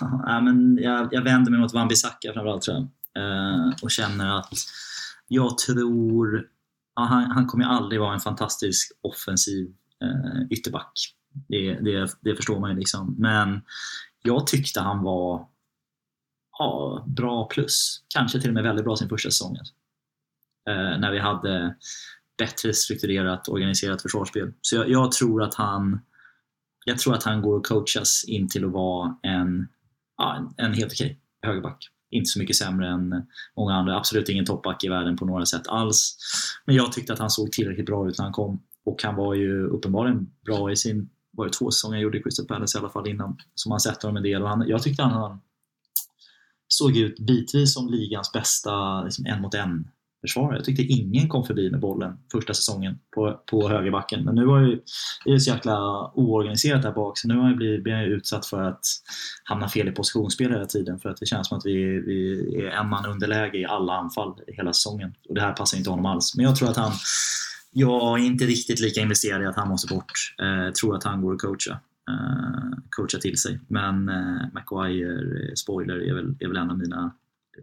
Ja, men jag, jag vänder mig mot Wan-Bissaka framförallt tror jag. Eh, och känner att jag tror... Ja, han, han kommer aldrig vara en fantastisk offensiv eh, ytterback. Det, det, det förstår man ju liksom. Men jag tyckte han var ja, bra plus. Kanske till och med väldigt bra sin första säsong. Eh, när vi hade bättre strukturerat, organiserat försvarsspel. Så jag, jag, tror att han jag tror att han går att coachas in till att vara en, ja, en, helt okej högerback. Inte så mycket sämre än många andra. Absolut ingen toppback i världen på några sätt alls. Men jag tyckte att han såg tillräckligt bra ut när han kom. Och han var ju uppenbarligen bra i sin, var det två säsonger han gjorde i Crystal Palace i alla fall innan. som han sett honom en del. Och han, jag tyckte han såg ut bitvis som ligans bästa liksom, en mot en försvarare. Jag tyckte ingen kom förbi med bollen första säsongen på, på högerbacken. Men nu var ju, det så jäkla oorganiserat där bak så nu har jag blivit, blivit utsatt för att hamna fel i positionsspel hela tiden för att det känns som att vi, vi är en man underläge i alla anfall hela säsongen. Och det här passar inte honom alls. Men jag tror att han jag är inte riktigt lika investerad i att han måste bort. Eh, tror att han går att coacha. Eh, coacha till sig. Men eh, Maguire, eh, spoiler, är väl, är väl en av mina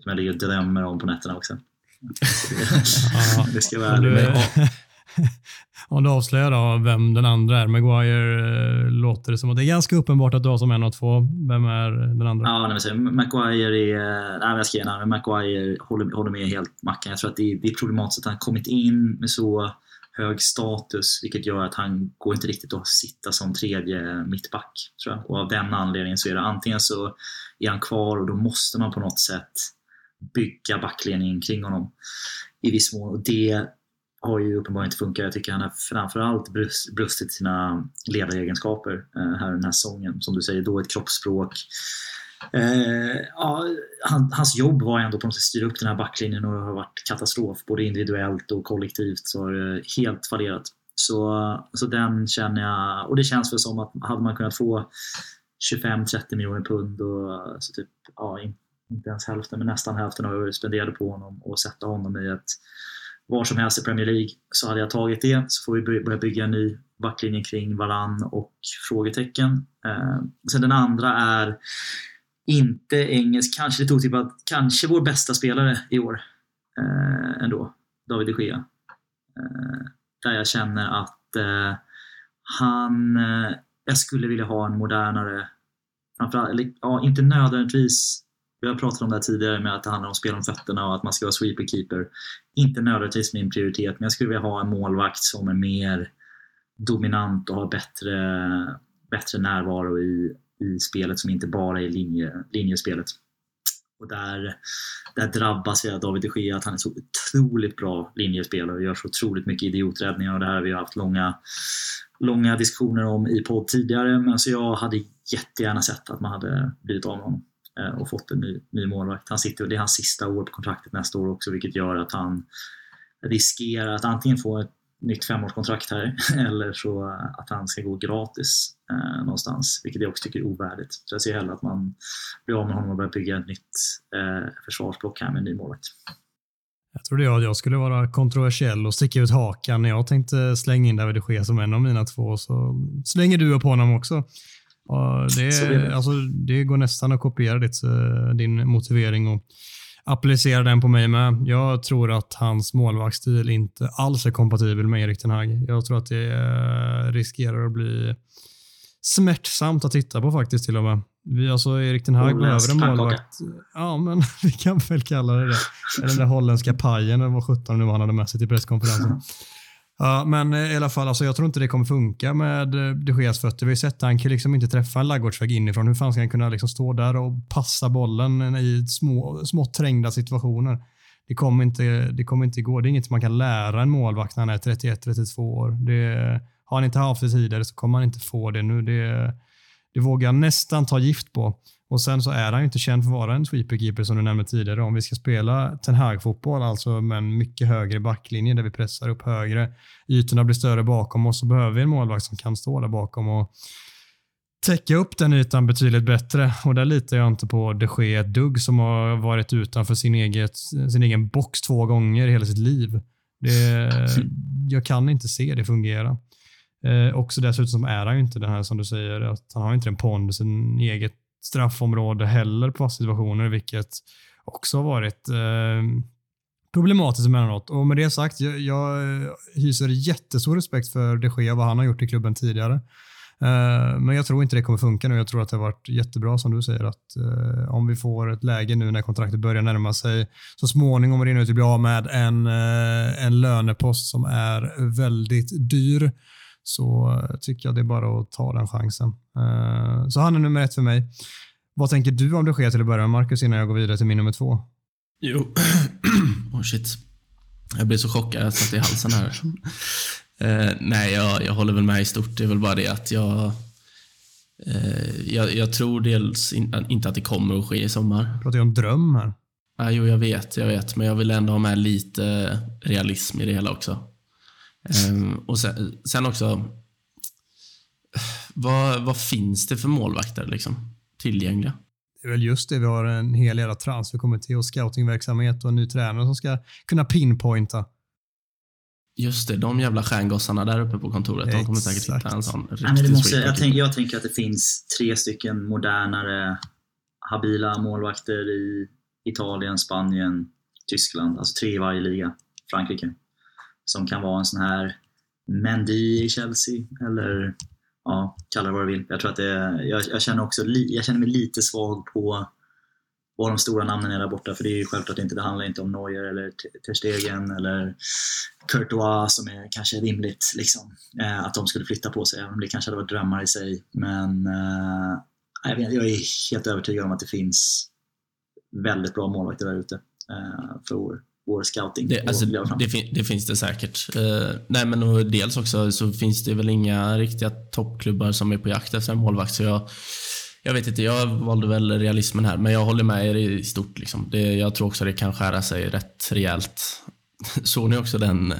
som jag ligger och drömmer om på nätterna också. det ska vara ärligt.
Om du avslöjar då vem den andra är. Maguire eh, låter det som att det är ganska uppenbart att du har som en av två. Vem är den andra?
Ja, nej, men Maguire är... Nej, jag ska. Maguire håller, håller med helt Mackan. Jag tror att det är, det är problematiskt att han kommit in med så hög status, vilket gör att han går inte riktigt att sitta som tredje mittback. Tror jag. Och av den anledningen så är det antingen så är han kvar och då måste man på något sätt bygga backledningen kring honom i viss mån. Och det har ju uppenbarligen inte funkat. Jag tycker han har framförallt brustit sina ledaregenskaper eh, här den här säsongen. Som du säger, dåligt kroppsspråk. Eh, ja, han, hans jobb var ändå på något sätt att styra upp den här backlinjen och det har varit katastrof. Både individuellt och kollektivt så har det helt fallerat. Så, så den känner jag, och det känns väl som att hade man kunnat få 25-30 miljoner pund och så typ, ja, inte ens hälften, men nästan hälften av vad vi spenderade på honom och sätta honom i ett var som helst i Premier League så hade jag tagit det. Så får vi börja bygga en ny backlinje kring Varann och frågetecken. Eh, sen den andra är inte engelsk, kanske lite otippat, kanske vår bästa spelare i år eh, ändå, David de Gea. Eh, där jag känner att eh, han, eh, jag skulle vilja ha en modernare, framförallt, eller, ja, inte nödvändigtvis vi har pratat om det här tidigare med att det handlar om spel om fötterna och att man ska vara sweeper-keeper. Inte nödvändigtvis min prioritet, men jag skulle vilja ha en målvakt som är mer dominant och har bättre, bättre närvaro i, i spelet som inte bara är linje, linjespelet. Och där, där drabbas jag av David de Gea, att han är så otroligt bra linjespelare och gör så otroligt mycket idioträddningar och det här har vi haft långa, långa diskussioner om i podd tidigare. Men så jag hade jättegärna sett att man hade blivit av med honom. Eh, och fått en ny, ny målvakt. Han sitter, det är hans sista år på kontraktet nästa år också vilket gör att han riskerar att antingen få ett nytt femårskontrakt här eller så att han ska gå gratis eh, någonstans, vilket jag också tycker är ovärdigt. Så jag ser hellre att man blir av med honom och börjar bygga ett nytt eh, försvarsblock här med en ny målvakt.
Jag trodde jag, jag skulle vara kontroversiell och sticka ut hakan när jag tänkte slänga in David de Gea som en av mina två, så slänger du upp honom också. Det, det. Alltså, det går nästan att kopiera ditt, eh, din motivering och applicera den på mig med. Jag tror att hans målvaktsstil inte alls är kompatibel med Erik Ten Hag. Jag tror att det eh, riskerar att bli smärtsamt att titta på faktiskt till och med. Vi, alltså Erik Ten Hag behöver en målvakt. Ja, men vi kan väl kalla det det. Den där holländska pajen, eller vad sjutton nu han hade med sig till presskonferensen. Ja, men eh, i alla fall, alltså, jag tror inte det kommer funka med eh, de Geas fötter. Vi har sett att han kan liksom inte träffa en laggårdsvägg inifrån. Hur fan ska han kunna liksom stå där och passa bollen i små, smått trängda situationer? Det kommer, inte, det kommer inte gå. Det är inget man kan lära en målvakt när han är 31-32 år. Det, har han inte haft det tidigare så kommer han inte få det nu. Det, det vågar jag nästan ta gift på. Och Sen så är han ju inte känd för att vara en sweeperkeeper som du nämnde tidigare. Om vi ska spela Ten Hag-fotboll, alltså med en mycket högre backlinje där vi pressar upp högre, ytorna blir större bakom oss, så behöver vi en målvakt som kan stå där bakom och täcka upp den ytan betydligt bättre. Och där litar jag inte på de Gea ett dugg som har varit utanför sin, eget, sin egen box två gånger i hela sitt liv. Det, jag kan inte se det fungera. Eh, också dessutom är han ju inte den här som du säger, att han har inte den pondusen eget straffområde heller på situationer, vilket också har varit eh, problematiskt emellanåt. Och med det sagt, jag, jag eh, hyser jättestor respekt för de Gea, vad han har gjort i klubben tidigare. Eh, men jag tror inte det kommer funka nu. Jag tror att det har varit jättebra som du säger att eh, om vi får ett läge nu när kontraktet börjar närma sig så småningom rinner ut att bli av med en, eh, en lönepost som är väldigt dyr så tycker jag det är bara att ta den chansen. Eh, så han är nummer ett för mig. Vad tänker du om det sker till att börja med, Marcus, innan jag går vidare till min nummer två?
Jo, oh shit. Jag blir så chockad, jag satt i halsen här. uh, nej, jag, jag håller väl med i stort. Det är väl bara det att jag... Uh, jag, jag, tror dels in, inte att det kommer att ske i sommar.
Pratar jag om dröm här?
Jo, jag vet, jag vet. Men jag vill ändå ha med lite realism i det hela också. Um, och sen, sen också, vad, vad, finns det för målvakter liksom, tillgängliga?
Det är väl just det, vi har en hel jävla transferkommitté och scoutingverksamhet och en ny tränare som ska kunna pinpointa.
Just det, de jävla stjärngossarna där uppe på kontoret, de kommer säkert hitta en sån
riktig Nej, måste, jag, tänk, jag tänker att det finns tre stycken modernare, habila målvakter i Italien, Spanien, Tyskland. Alltså tre i varje liga. Frankrike som kan vara en sån här Mendy i Chelsea eller ja, kalla det vad du vill. Jag tror att det är, jag, jag, känner också jag känner mig lite svag på vad de stora namnen är där borta för det är ju självklart inte, det handlar inte om Neuer eller Ter Stegen eller Courtois som är kanske rimligt liksom, eh, att de skulle flytta på sig, även om det kanske hade varit drömmar i sig. Men eh, jag, vet, jag är helt övertygad om att det finns väldigt bra målvakter där ute eh, för år vår scouting.
Det, alltså, det, fin det, finns det säkert. Uh, nej, men dels också så finns det väl inga riktiga toppklubbar som är på jakt efter en målvakt. Så jag, jag vet inte, jag valde väl realismen här, men jag håller med er i stort. Liksom. Det, jag tror också det kan skära sig rätt rejält. Såg ni också den,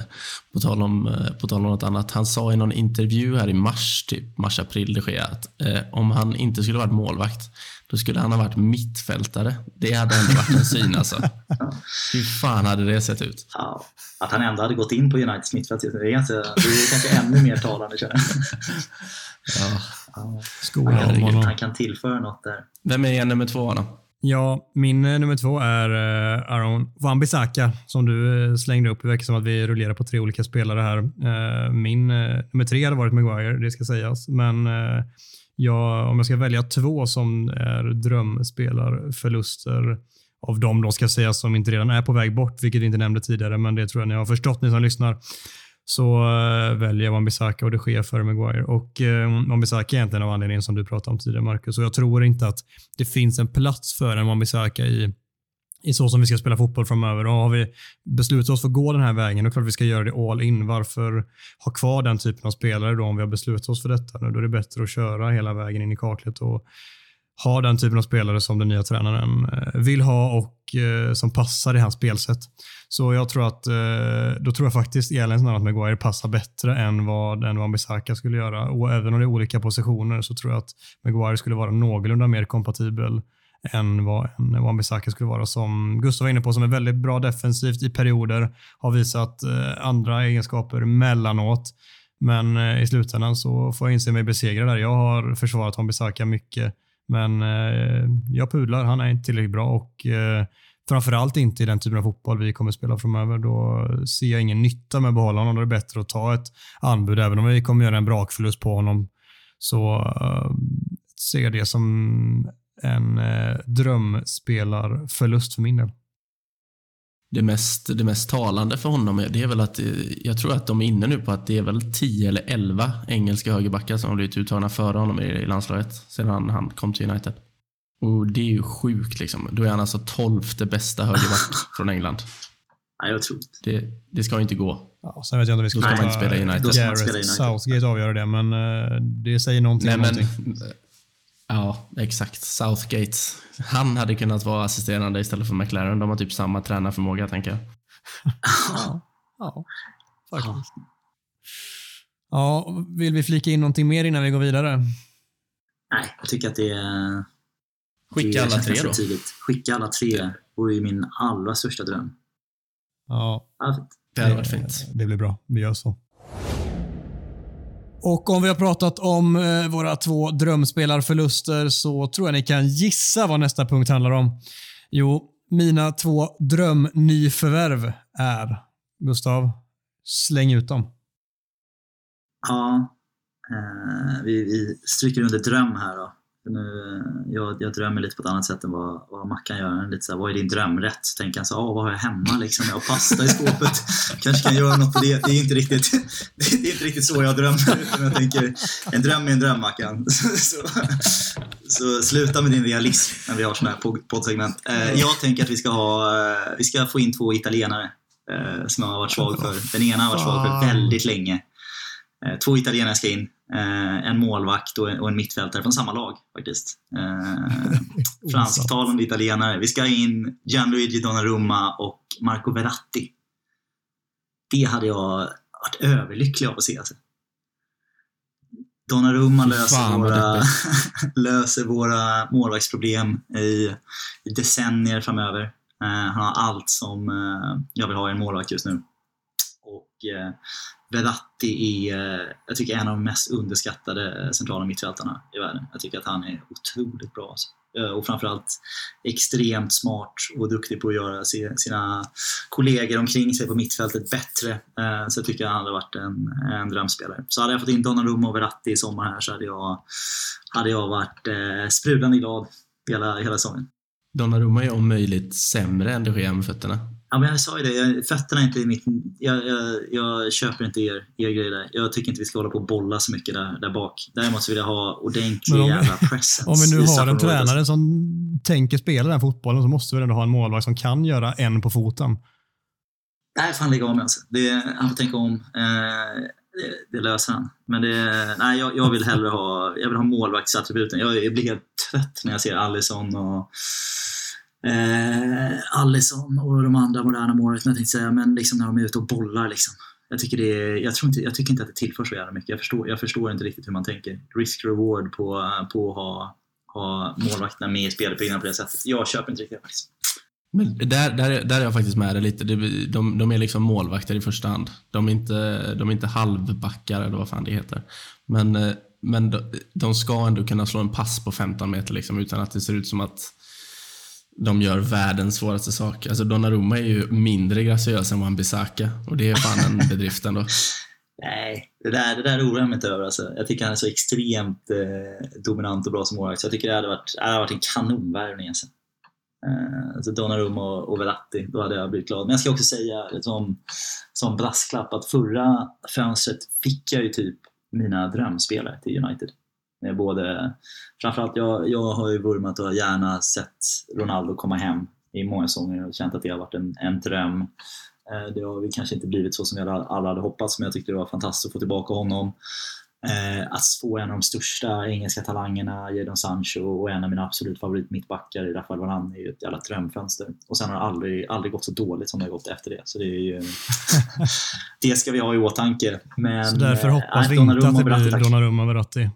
på tal, om, på tal om något annat, han sa i någon intervju här i mars, typ mars-april, det sker att eh, om han inte skulle varit målvakt, då skulle han ha varit mittfältare. Det hade ändå varit en syn alltså. Hur fan hade det sett ut?
Ja, att han ändå hade gått in på Uniteds mittfält, det är, ganska, det är kanske ännu mer talande känner jag. Ja. Skolan, han kan tillföra något där.
Vem är nummer två då?
Ja, min eh, nummer två är uh, Aaron Wan-Bissaka som du uh, slängde upp. Det verkar som att vi rullerar på tre olika spelare här. Uh, min nummer tre hade varit Maguire, det ska sägas. Men jag, om jag ska välja två som är drömspelarförluster av dem då ska sägas som inte redan är på väg bort, vilket vi inte nämnde tidigare, men det tror jag ni har förstått ni som lyssnar så eh, väljer Wan-Bissaka och det sker före Maguire. Och uh, Wan-Bissaka är egentligen av anledningen som du pratade om tidigare, Marcus. Och jag tror inte att det finns en plats för en Wan-Bissaka i, i så som vi ska spela fotboll framöver. Och har vi beslutat oss för att gå den här vägen, då är det klart vi ska göra det all in. Varför ha kvar den typen av spelare då om vi har beslutat oss för detta? Då är det bättre att köra hela vägen in i kaklet och ha den typen av spelare som den nya tränaren eh, vill ha och eh, som passar i hans spelsätt. Så jag tror att, eh, då tror jag faktiskt egentligen att Maguire passar bättre än vad, än vad Bissaka skulle göra. Och även om det är olika positioner så tror jag att Maguire skulle vara någorlunda mer kompatibel än vad en Wan-Bissaka skulle vara. Som Gustav var inne på, som är väldigt bra defensivt i perioder, har visat eh, andra egenskaper mellanåt. Men eh, i slutändan så får jag inse mig besegrad där. Jag har försvarat Wan-Bissaka mycket men jag pudlar, han är inte tillräckligt bra och framförallt inte i den typen av fotboll vi kommer spela framöver. Då ser jag ingen nytta med att behålla honom. Då är det bättre att ta ett anbud. Även om vi kommer göra en brakförlust på honom så uh, ser jag det som en uh, drömspelarförlust för min del
det mest, det mest talande för honom det är väl att eh, jag tror att de är inne nu på att det är väl 10 eller 11 engelska högerbackar som har blivit uttagna före honom i, landslaget sedan han kom till United. Och Det är ju sjukt. Liksom. Då är han alltså 12 bästa högerback från England.
Nej, jag tror
det, det ska inte gå.
Ja, sen vet jag inte om vi ska,
ska man inte spela United.
Gareth Southgate avgöra det, men uh, det säger någonting. Nej, men, någonting.
Ja, exakt. Southgate. Han hade kunnat vara assisterande istället för McLaren. De har typ samma tränarförmåga, tänker jag.
ja, ja, faktiskt. Ja, vill vi flika in någonting mer innan vi går vidare?
Nej, jag tycker att det är...
Skicka alla tre då.
Tidigt. Skicka alla tre vore ju min allra största dröm.
Ja,
det hade varit fint.
Det blir bra. Vi gör så. Och om vi har pratat om eh, våra två drömspelarförluster så tror jag ni kan gissa vad nästa punkt handlar om. Jo, mina två drömnyförvärv är, Gustav, släng ut dem.
Ja, eh, vi, vi stryker under dröm här då. Nu, jag, jag drömmer lite på ett annat sätt än vad, vad Mackan gör. Lite så här, vad är din drömrätt? Så tänker han så här, vad har jag hemma? Liksom, jag har pasta i skåpet. Kanske kan göra något på det. Det är inte riktigt, det är inte riktigt så jag drömmer. Utan jag tänker, en dröm är en dröm Mackan. Så, så, sluta med din realism när vi har sådana här poddsegment. Eh, jag tänker att vi ska, ha, eh, vi ska få in två italienare eh, som jag har varit svag för. Den ena har varit svag för väldigt länge. Två italienare ska in. Eh, en målvakt och en mittfältare från samma lag faktiskt. Eh, fransktalande italienare. Vi ska in Gianluigi Donnarumma och Marco Verratti. Det hade jag varit överlycklig av att se. Alltså. Donnarumma löser våra, löser våra målvaktsproblem i, i decennier framöver. Eh, han har allt som eh, jag vill ha i en målvakt just nu. Och eh, Verratti är, eh, jag tycker, en av de mest underskattade centrala mittfältarna i världen. Jag tycker att han är otroligt bra. Alltså. Eh, och framförallt extremt smart och duktig på att göra sina kollegor omkring sig på mittfältet bättre. Eh, så jag tycker att han hade varit en, en drömspelare. Så hade jag fått in Donnarumma och Verratti i sommar här så hade jag, hade jag varit sprudlande glad hela, hela sommaren.
Donnarumma är om möjligt sämre än de Gea med fötterna.
Ja, men jag sa ju det, jag, fötterna är inte mitt... Jag, jag, jag, köper inte er, er grej där. Jag tycker inte vi ska hålla på och bolla så mycket där, där bak. Däremot så vill jag ha ordentlig om, jävla presence.
Om vi nu har en tränare som tänker spela den fotbollen så måste vi ändå ha en målvakt som kan göra en på foten.
Nej, fan lägg av med alltså. det, Han får tänka om. Eh, det, det, löser han. Men det, nej, jag, jag vill hellre ha, jag vill ha målvaktsattributen. Jag, jag blir helt trött när jag ser Allison och eh, Allison och de andra moderna målvakterna tänkte säga, men liksom när de är ute och bollar liksom. Jag tycker, det är, jag, tror inte, jag tycker inte att det tillför så jävla mycket. Jag förstår, jag förstår inte riktigt hur man tänker. Risk-reward på, på att ha, ha målvakterna med i speluppbyggnaden på det sättet. Jag köper inte riktigt det faktiskt.
Men där, där, där är jag faktiskt med dig lite. De, de är liksom målvakter i första hand. De är inte, de är inte halvbackar eller vad fan det heter. Men, eh, men de, de ska ändå kunna slå en pass på 15 meter liksom, utan att det ser ut som att de gör världens svåraste sak. Alltså Donnarumma är ju mindre graciös än Wan-Bissaka och det är fan en bedrift ändå.
Nej, det där, det där oroar jag mig inte över. Alltså. Jag tycker han är så extremt eh, dominant och bra som målvakt. Så jag tycker det hade varit, det hade varit en kanonvärvning. Alltså. Eh, alltså Donnarumma och, och Verratti, då hade jag blivit glad. Men jag ska också säga som, som brasklapp att förra fönstret fick jag ju typ mina drömspelare till United. Med både, framförallt jag, jag har ju vurmat och gärna sett Ronaldo komma hem i många säsonger och känt att det har varit en, en dröm. Eh, det har kanske inte blivit så som vi alla hade hoppats men jag tyckte det var fantastiskt att få tillbaka honom. Eh, att få en av de största engelska talangerna, Jadon Sancho och en av mina absolut favorit mittbackar i Rafael Varane är ju ett jävla drömfönster. Och sen har det aldrig, aldrig gått så dåligt som det har gått efter det. Så det, är ju, det ska vi ha i åtanke. Men,
så därför hoppas äh, vi inte att det blir Donnarumma Verratti?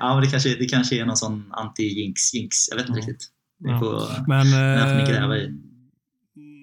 Ja, men det kanske, det kanske är någon sån anti-jinx-jinx. Jag vet inte ja. riktigt. Det får,
ja. men,
får ni gräva i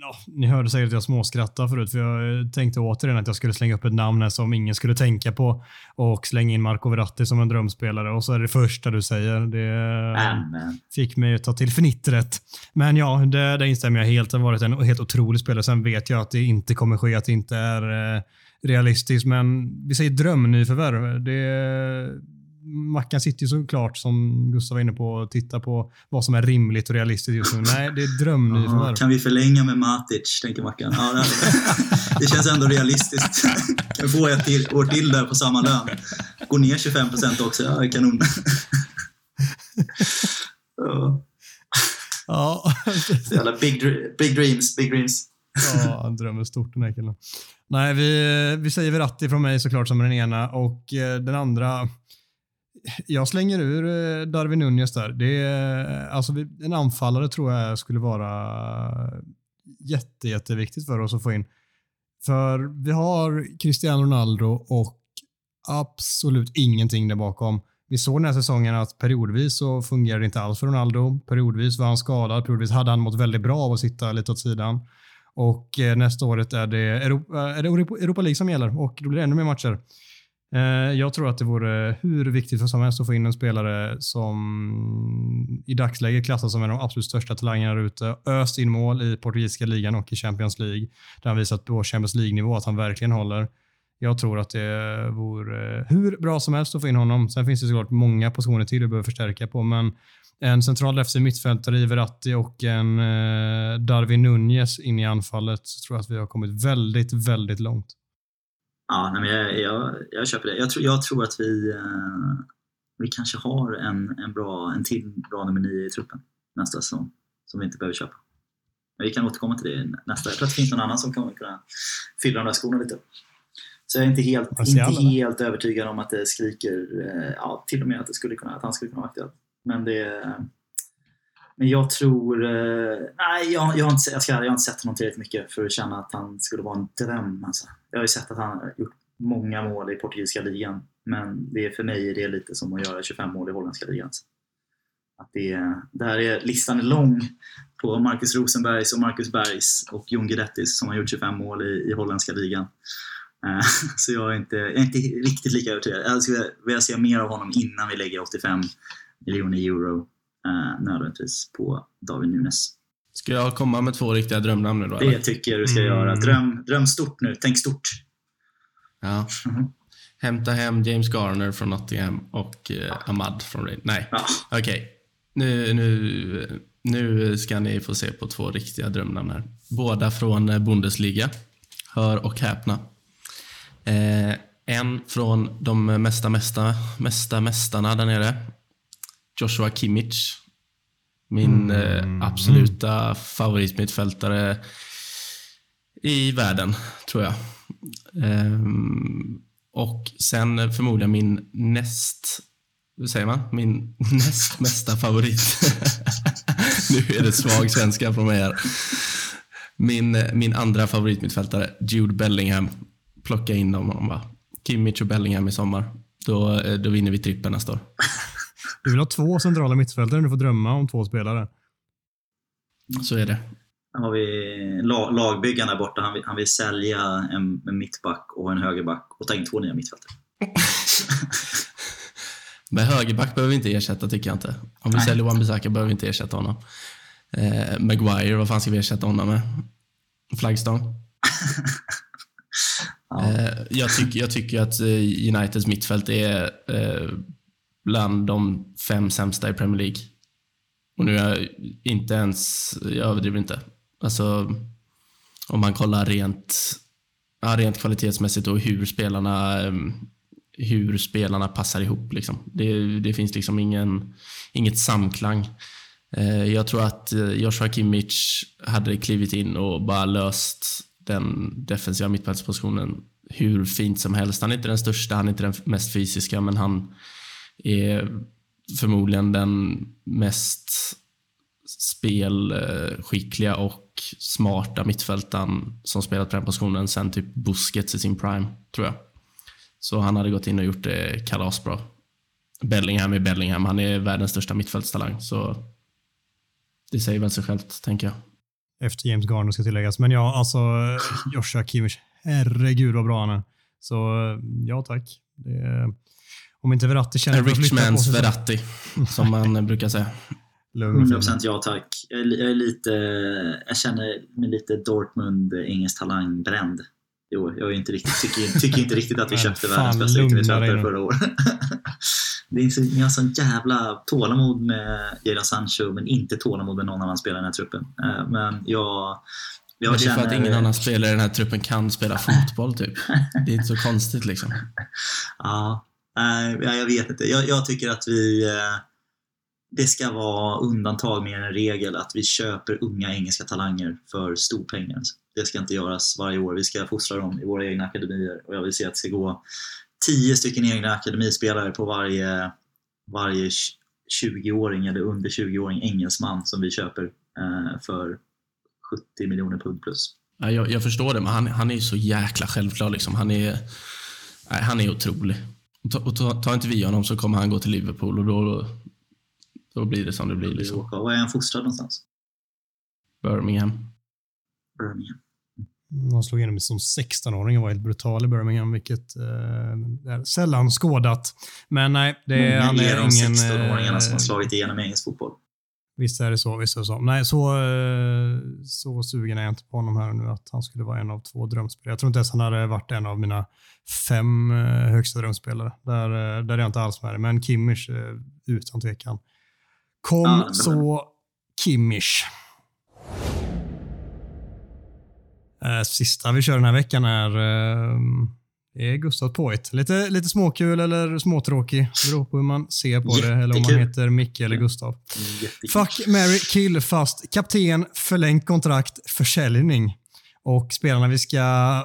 ja, ni hörde säkert att jag småskrattade förut, för jag tänkte återigen att jag skulle slänga upp ett namn som ingen skulle tänka på och slänga in Marco Verratti som en drömspelare och så är det första du säger. Det Amen. fick mig att ta till fnittret. Men ja, det, det instämmer jag helt. Det har varit en helt otrolig spelare. Sen vet jag att det inte kommer ske, att det inte är eh, realistiskt, men vi säger drömnyförvärv. Det Mackan sitter ju såklart, som Gustav var inne på, och tittar på vad som är rimligt och realistiskt just nu. Nej, det är drömnyförvärv.
Kan vi förlänga med Matic, tänker Mackan. Ja, det, det känns ändå realistiskt. Kan få ett till, år till där på samma lön. Gå ner 25 procent också, ja, kanon. ja.
Ja.
jävla big, big dreams, big dreams.
Ja, han drömmer stort den här killen. Nej, vi, vi säger Verratti från mig såklart som den ena och eh, den andra jag slänger ur eh, Darwin Nunez där. Det är, alltså, en anfallare tror jag skulle vara jätte, jätteviktigt för oss att få in. För vi har Cristiano Ronaldo och absolut ingenting där bakom. Vi såg den här säsongen att periodvis så fungerade det inte alls för Ronaldo. Periodvis var han skadad, periodvis hade han mått väldigt bra av att sitta lite åt sidan. Och eh, nästa året är det Europa, är det Europa League som gäller och då blir det ännu mer matcher. Eh, jag tror att det vore hur viktigt som helst att få in en spelare som i dagsläget klassas som en av de absolut största talangerna där ute. Öst in mål i portugisiska ligan och i Champions League. Där han visat på Champions League-nivå att han verkligen håller. Jag tror att det vore hur bra som helst att få in honom. Sen finns det såklart många positioner till vi behöver förstärka på, men en central defensiv mittfältare i Verratti och en eh, Darwin Nunez in i anfallet så tror jag att vi har kommit väldigt, väldigt långt.
Ja, nej, men jag, jag, jag köper det. Jag tror, jag tror att vi, eh, vi kanske har en, en, bra, en till bra nummer nio i truppen nästa säsong som vi inte behöver köpa. Men vi kan återkomma till det nästa. Jag tror att det finns någon annan som kommer kunna fylla de där skorna lite. Så jag är inte helt, inte helt övertygad om att det skriker, eh, ja, till och med att, det skulle kunna, att han skulle kunna vara aktuell. Men det men jag tror... Eh, nej, jag, jag, har inte, jag, ska, jag har inte sett honom tillräckligt mycket för att känna att han skulle vara en dröm. Alltså. Jag har ju sett att han har gjort många mål i portugisiska ligan. Men det är, för mig är det lite som att göra 25 mål i holländska ligan. Alltså. Att det, det här är, listan är lång på Marcus Rosenbergs och Marcus Bergs och Jon Guidettis som har gjort 25 mål i, i holländska ligan. Eh, så jag är, inte, jag är inte riktigt lika övertygad. Alltså, jag skulle vilja se mer av honom innan vi lägger 85 miljoner euro eh, nödvändigtvis på David Nunes.
Ska jag komma med två riktiga drömnamn nu då?
Det eller? tycker jag du ska mm. göra. Dröm, dröm stort nu. Tänk stort.
Ja. Mm. Hämta hem James Garner från Nottingham och eh, Ahmad från Raid. Nej, ja. okej. Okay. Nu, nu, nu ska ni få se på två riktiga drömnamn här. Båda från eh, Bundesliga. Hör och häpna. Eh, en från de mesta, mesta, mesta mästarna där nere. Joshua Kimmich. Min mm. eh, absoluta favoritmittfältare. i världen, tror jag. Ehm, och sen förmodligen min näst... Hur säger man? Min näst mesta favorit. nu är det svag svenska från mig här. Min, min andra favoritmittfältare, Jude Bellingham. Plocka in dem bara. Kimmich och Bellingham i sommar. Då, då vinner vi trippen nästa år.
Du vill ha två centrala mittfältare. Du får drömma om två spelare.
Så är det.
har vi lagbyggarna där borta. Han vill, han vill sälja en, en mittback och en högerback och ta in två nya mittfältare.
Men högerback behöver vi inte ersätta tycker jag inte. Om vi Nej. säljer Wan-Bissaka behöver vi inte ersätta honom. Eh, Maguire, vad fan ska vi ersätta honom med? Flaggstång? ja. eh, jag, tycker, jag tycker att eh, Uniteds mittfält är eh, bland de fem sämsta i Premier League. Och nu är jag inte ens, jag överdriver inte. Alltså, om man kollar rent, ja, rent kvalitetsmässigt och hur spelarna, ehm, hur spelarna passar ihop. Liksom. Det, det finns liksom ingen, inget samklang. Eh, jag tror att eh, Joshua Kimmich hade klivit in och bara löst den defensiva mittfältspositionen hur fint som helst. Han är inte den största, han är inte den mest fysiska, men han är förmodligen den mest spelskickliga och smarta mittfältaren som spelat på den positionen sen typ Busquets i sin prime, tror jag. Så han hade gått in och gjort eh, det kalasbra. Bellingham är Bellingham. Han är världens största mittfältstalang. Så det säger väl sig självt, tänker jag.
Efter James Garner ska tilläggas. Men ja, alltså Joshua Kimmich, herregud vad bra han är. Så ja, tack. Det, om inte Verratti känner
för att flytta på sig. Verratti, som man brukar säga.
100% ja tack. Jag är, jag är, lite, jag känner mig lite Dortmund, engelsk talang, bränd. Jo, jag är inte riktigt, tycker, tycker inte riktigt att vi köpte världens bästa yttermittfältare förra året. det är så, ni har sån jävla tålamod med Jadon Sancho, men inte tålamod med någon annan spelare i den här truppen. Eh, men jag,
jag men det är känner... för att ingen annan spelare i den här truppen kan spela fotboll, typ. Det är inte så konstigt liksom.
Ja, Nej, jag vet inte. Jag, jag, tycker att vi... Eh, det ska vara undantag mer än regel att vi köper unga engelska talanger för storpengar. Det ska inte göras varje år. Vi ska fostra dem i våra egna akademier och jag vill se att det ska gå 10 stycken egna akademispelare på varje, varje 20-åring eller under 20-åring engelsman som vi köper eh, för 70 miljoner pund plus.
Jag, jag, förstår det, men han, han är så jäkla självklar. Liksom. Han, är, han är otrolig. Och tar ta inte vi honom så kommer han gå till Liverpool och då, då blir det som det blir. Liksom.
Var är han fostrad någonstans?
Birmingham.
Birmingham.
Han slog igenom som 16-åring och var helt brutal i Birmingham, vilket eh, är sällan skådat. Men nej, det är,
han är ingen... 16-åringarna som har eh, slagit igenom i engelsk fotboll.
Visst är det så. Visst är det så. Nej, så, eh, så sugen är jag inte på honom här nu att han skulle vara en av två drömspelare. Jag tror inte ens han hade varit en av mina fem eh, högsta drömspelare. Där, eh, där är jag inte alls med det. Men Kimmich utan tvekan. Kom så Kimmich. Sista vi kör den här veckan är det är Gustav Poit. Lite, lite småkul eller småtråkig. Beror på hur man ser på Jättekul. det. Eller om man heter Micke eller Gustav. Jättekul. Fuck, Mary kill fast kapten, förlängt kontrakt, försäljning. Och spelarna vi ska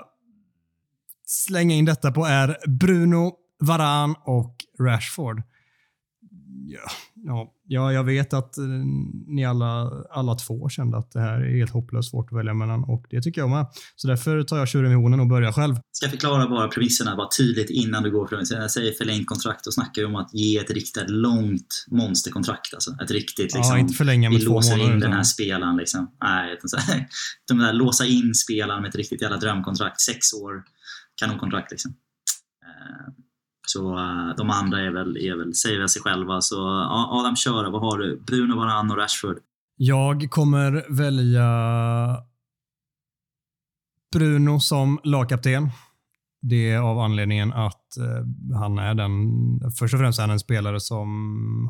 slänga in detta på är Bruno, Varan och Rashford. Ja, ja, Ja, jag vet att eh, ni alla, alla två kände att det här är helt hopplöst svårt att välja mellan och det tycker jag med. Så därför tar jag tjuren i hornen och börjar själv.
Ska jag förklara bara premisserna bara tydligt innan du går från jag säger förlängt kontrakt, då snackar om att ge ett riktigt långt monsterkontrakt. Alltså. Ett riktigt, liksom,
ja, inte förlänga med
vi låser månader, in den här spelaren. Liksom. Nej, utan så här, de där, låsa in spelaren med ett riktigt jävla drömkontrakt. Sex år, kanonkontrakt liksom. Uh, så eh, de andra är väl, är väl, säger väl sig själva. Så Adam, kör. Vad har du? Bruno, Varann och Rashford.
Jag kommer välja Bruno som lagkapten. Det är av anledningen att eh, han är den, först och främst är han en spelare som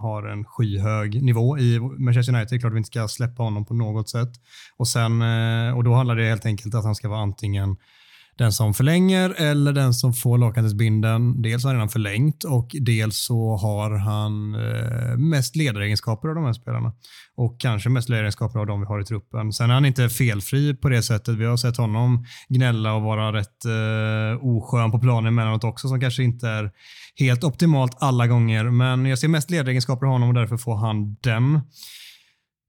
har en skyhög nivå i Manchester United. Klart vi inte ska släppa honom på något sätt. Och, sen, eh, och då handlar det helt enkelt att han ska vara antingen den som förlänger eller den som får lagkaptensbindeln. Dels har han redan förlängt och dels så har han eh, mest ledaregenskaper av de här spelarna. Och kanske mest ledaregenskaper av de vi har i truppen. Sen är han inte felfri på det sättet. Vi har sett honom gnälla och vara rätt eh, oskön på planen emellanåt också som kanske inte är helt optimalt alla gånger. Men jag ser mest ledaregenskaper av honom och därför får han den.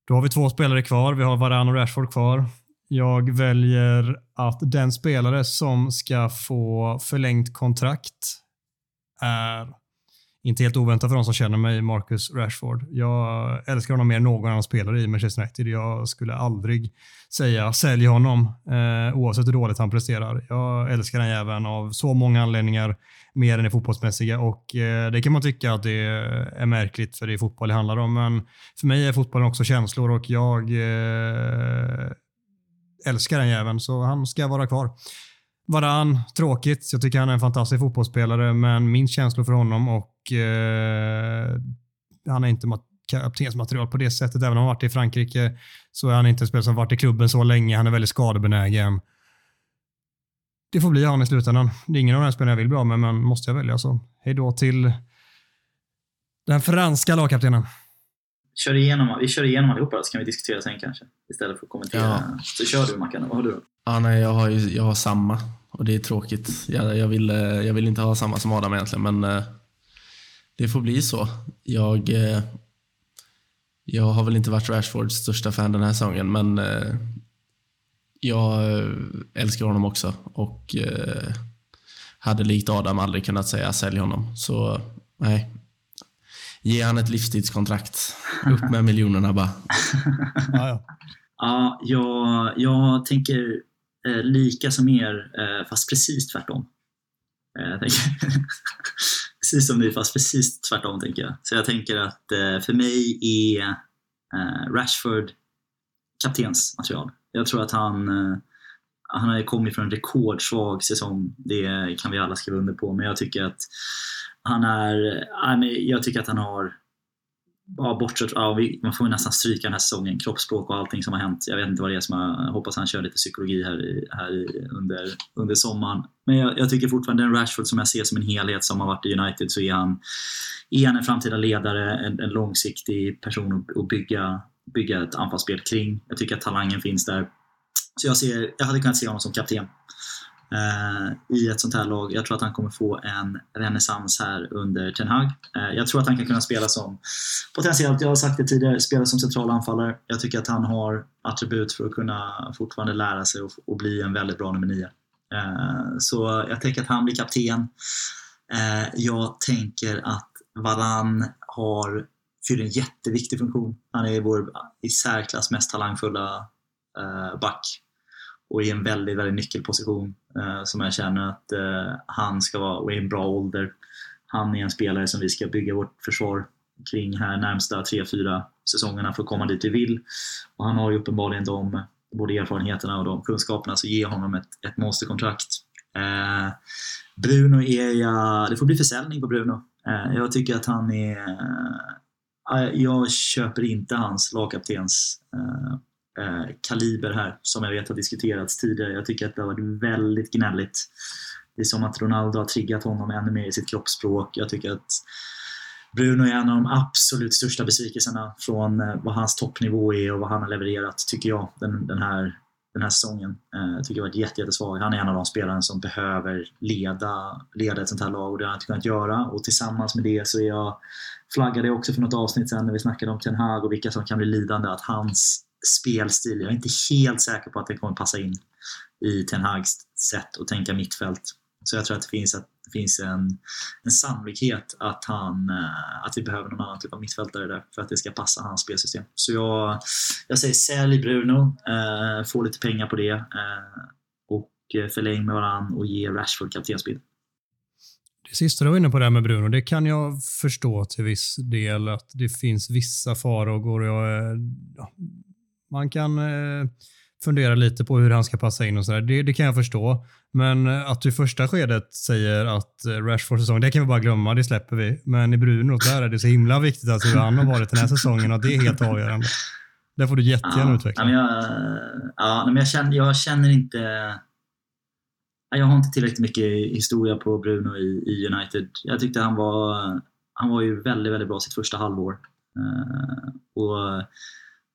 Då har vi två spelare kvar. Vi har Varan och Rashford kvar. Jag väljer att den spelare som ska få förlängt kontrakt är, inte helt oväntat för de som känner mig, Marcus Rashford. Jag älskar honom mer än någon annan spelare i Manchester United. Jag skulle aldrig säga sälj honom, eh, oavsett hur dåligt han presterar. Jag älskar den jäveln av så många anledningar, mer än det fotbollsmässiga. Och eh, Det kan man tycka att det är märkligt, för det är fotboll det handlar om. Men för mig är fotbollen också känslor och jag eh, älskar den jäveln, så han ska vara kvar. Varann, tråkigt. Jag tycker han är en fantastisk fotbollsspelare, men min känsla för honom och eh, han är inte kaptensmaterial på det sättet. Även om han varit i Frankrike så är han inte en spelare som varit i klubben så länge. Han är väldigt skadebenägen. Det får bli han i slutändan. Det är ingen av de här spelarna jag vill bli av med, men måste jag välja så hej då till den franska lagkaptenen
kör igenom, vi kör igenom allihopa så kan vi diskutera sen kanske. Istället för att kommentera. Ja. Så kör du Mackan, vad har du?
Ja, nej, jag, har ju, jag har samma och det är tråkigt. Jag, jag, vill, eh, jag vill inte ha samma som Adam egentligen, men eh, det får bli så. Jag, eh, jag har väl inte varit Rashfords största fan den här säsongen, men jag älskar honom också och hade likt Adam aldrig kunnat säga sälj honom. Så nej, Ge han ett livstidskontrakt. Upp med miljonerna bara.
ja, ja. ja jag, jag tänker eh, lika som er, eh, fast precis tvärtom. Eh, precis som ni, fast precis tvärtom tänker jag. Så jag tänker att eh, för mig är eh, Rashford kaptensmaterial. Jag tror att han eh, han har kommit från en rekordsvag säsong, det kan vi alla skriva under på, men jag tycker att han är, jag tycker att han har Ja, bortsett, ja, man får nästan stryka den här säsongen, kroppsspråk och allting som har hänt. Jag vet inte vad det är som har, jag hoppas han kör lite psykologi här, i, här i, under, under sommaren. Men jag, jag, tycker fortfarande den Rashford som jag ser som en helhet som har varit i United så är han, är han en framtida ledare, en, en långsiktig person att, att bygga, bygga ett anfallsspel kring. Jag tycker att talangen finns där. Så jag, ser, jag hade kunnat se honom som kapten Eh, i ett sånt här lag. Jag tror att han kommer få en renässans här under Ten Hag. Eh, jag tror att han kan kunna spela som, potentiellt, jag har sagt det tidigare, spela som central anfallare. Jag tycker att han har attribut för att kunna fortfarande lära sig och, och bli en väldigt bra nummer nio. Eh, så jag tänker att han blir kapten. Jag tänker att Varann har fyller en jätteviktig funktion. Han är vår i särklass mest talangfulla back och i en väldigt, väldigt nyckelposition eh, som jag känner att eh, han ska vara, och i en bra ålder. Han är en spelare som vi ska bygga vårt försvar kring här närmsta 3-4 säsongerna för att komma dit vi vill. Och han har ju uppenbarligen de både erfarenheterna och de kunskaperna, så ge honom ett, ett monsterkontrakt. Eh, Bruno är jag, det får bli försäljning på Bruno. Eh, jag tycker att han är, eh, jag köper inte hans lagkaptens eh, Eh, kaliber här som jag vet har diskuterats tidigare. Jag tycker att det har varit väldigt gnälligt. Det är som att Ronaldo har triggat honom ännu mer i sitt kroppsspråk. Jag tycker att Bruno är en av de absolut största besvikelserna från eh, vad hans toppnivå är och vad han har levererat, tycker jag, den, den här, den här säsongen. Eh, jag tycker det har varit jättesvag. Han är en av de spelarna som behöver leda, leda ett sånt här lag och det har han inte kunnat göra. Och tillsammans med det så är jag, flaggade jag också för något avsnitt sen när vi snackade om Ten Hag och vilka som kan bli lidande, att hans spelstil. Jag är inte helt säker på att det kommer passa in i Ten Hags sätt att tänka mittfält. Så jag tror att det finns, att det finns en, en sannolikhet att, han, eh, att vi behöver någon annan typ av mittfältare där för att det ska passa hans spelsystem. Så jag, jag säger sälj Bruno, eh, få lite pengar på det eh, och eh, förläng med varann och ge Rashford kaptensbild.
Det sista du var inne på där med Bruno, det kan jag förstå till viss del att det finns vissa farhågor. Jag, eh, ja, man kan eh, fundera lite på hur han ska passa in och sådär. Det, det kan jag förstå. Men eh, att du i första skedet säger att eh, Rashfords säsong, det kan vi bara glömma, det släpper vi. Men i Bruno, där är det så himla viktigt att hur han har varit den här säsongen och det är helt avgörande. Det får du jättegärna
ja,
utveckla.
Men jag, ja, men jag, känner, jag känner inte jag har inte tillräckligt mycket historia på Bruno i, i United. Jag tyckte han var, han var ju väldigt, väldigt bra sitt första halvår. Och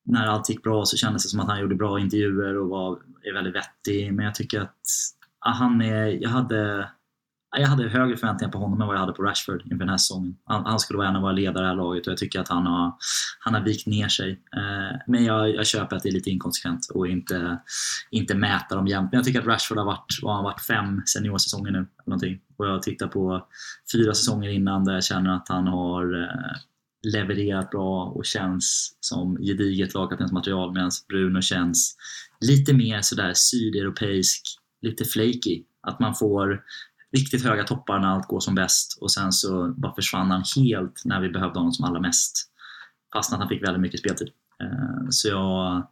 när allt gick bra så kändes det som att han gjorde bra intervjuer och var är väldigt vettig. Men jag tycker att han är, jag hade jag hade högre förväntningar på honom än vad jag hade på Rashford inför den här säsongen. Han, han skulle vara en av våra ledare i det här laget och jag tycker att han har, han har vikt ner sig. Eh, men jag, jag köper att det är lite inkonsekvent och inte, inte mäta dem jämt. Men jag tycker att Rashford har varit, vad har varit fem seniorsäsonger nu. Någonting. Och jag tittar på fyra säsonger innan där jag känner att han har eh, levererat bra och känns som gediget lagkaptensmaterial medan Bruno känns lite mer sådär sydeuropeisk, lite flaky. Att man får riktigt höga toppar när allt går som bäst och sen så bara försvann han helt när vi behövde honom som allra mest. Fast att han fick väldigt mycket speltid. Eh, så jag,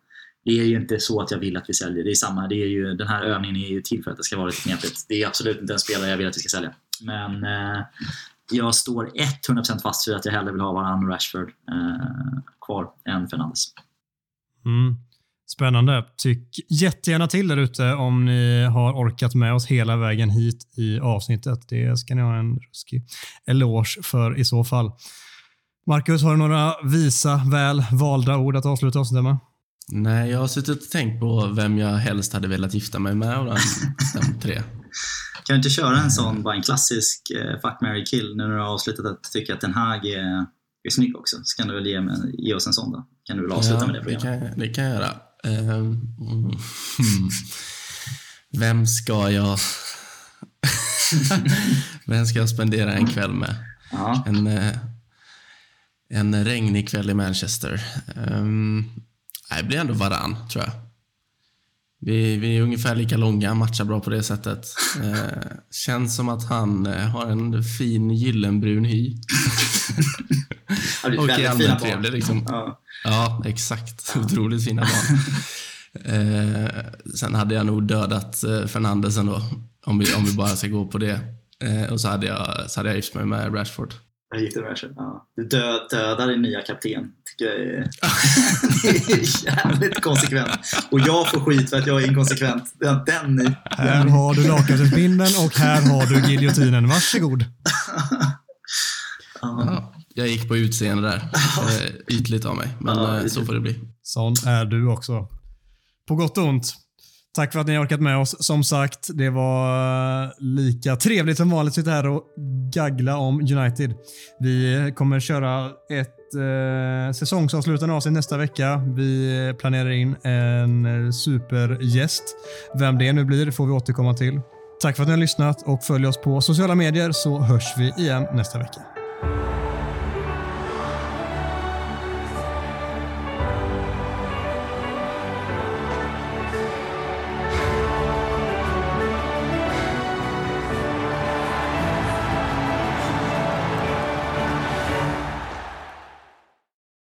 det är ju inte så att jag vill att vi säljer. Det är samma, det är ju, den här övningen är ju till för att det ska vara lite knepigt. Det är absolut inte en spelare jag vill att vi ska sälja. Men eh, jag står 100% fast vid att jag hellre vill ha Varann och Rashford eh, kvar än Fernandes.
Mm. Spännande. Tyck jättegärna till där ute om ni har orkat med oss hela vägen hit i avsnittet. Det ska ni ha en ruskig eloge för i så fall. Marcus, har du några visa, väl valda ord att avsluta avsnittet med?
Nej, jag har suttit och tänkt på vem jag helst hade velat gifta mig med av de tre.
Kan du inte köra en sån, bara en klassisk uh, fuck, marry, kill nu när du har avslutat att tycka att Den Haag är, är snygg också? Så kan du väl ge, ge oss en sån då? Kan du väl avsluta
ja,
med det
programmet? Det kan, det kan jag göra. Um, Vem ska jag... Vem ska jag spendera en kväll med?
Ja.
En, eh, en regnig kväll i Manchester. Um, det blir ändå varann, tror jag. Vi, vi är ungefär lika långa, matchar bra på det sättet. Eh, känns som att han eh, har en fin gyllenbrun hy. och är allmänt trevlig. Liksom. Ja. ja. exakt. Otroligt fina barn. Eh, sen hade jag nog dödat eh, Fernandes ändå, om vi, om vi bara ska gå på det. Eh, och så hade, jag, så hade jag gift mig med Rashford.
Jag gick till Rashford. Ja. Du död, dödar din nya kapten. tycker jag är, det är jävligt konsekvent. Och jag får skit för att jag är inkonsekvent. Den, den, den.
Här har du lakritsbindeln och här har du giljotinen. Varsågod.
ja. Jag gick på utseende där. Eh, ytligt av mig, men ja, så får det bli.
Sån är du också. På gott och ont. Tack för att ni har orkat med oss. Som sagt, det var eh, lika trevligt som vanligt att sitta här och gaggla om United. Vi kommer köra ett eh, säsongsavslutande avsnitt nästa vecka. Vi planerar in en supergäst. Vem det nu blir får vi återkomma till. Tack för att ni har lyssnat och följ oss på sociala medier så hörs vi igen nästa vecka.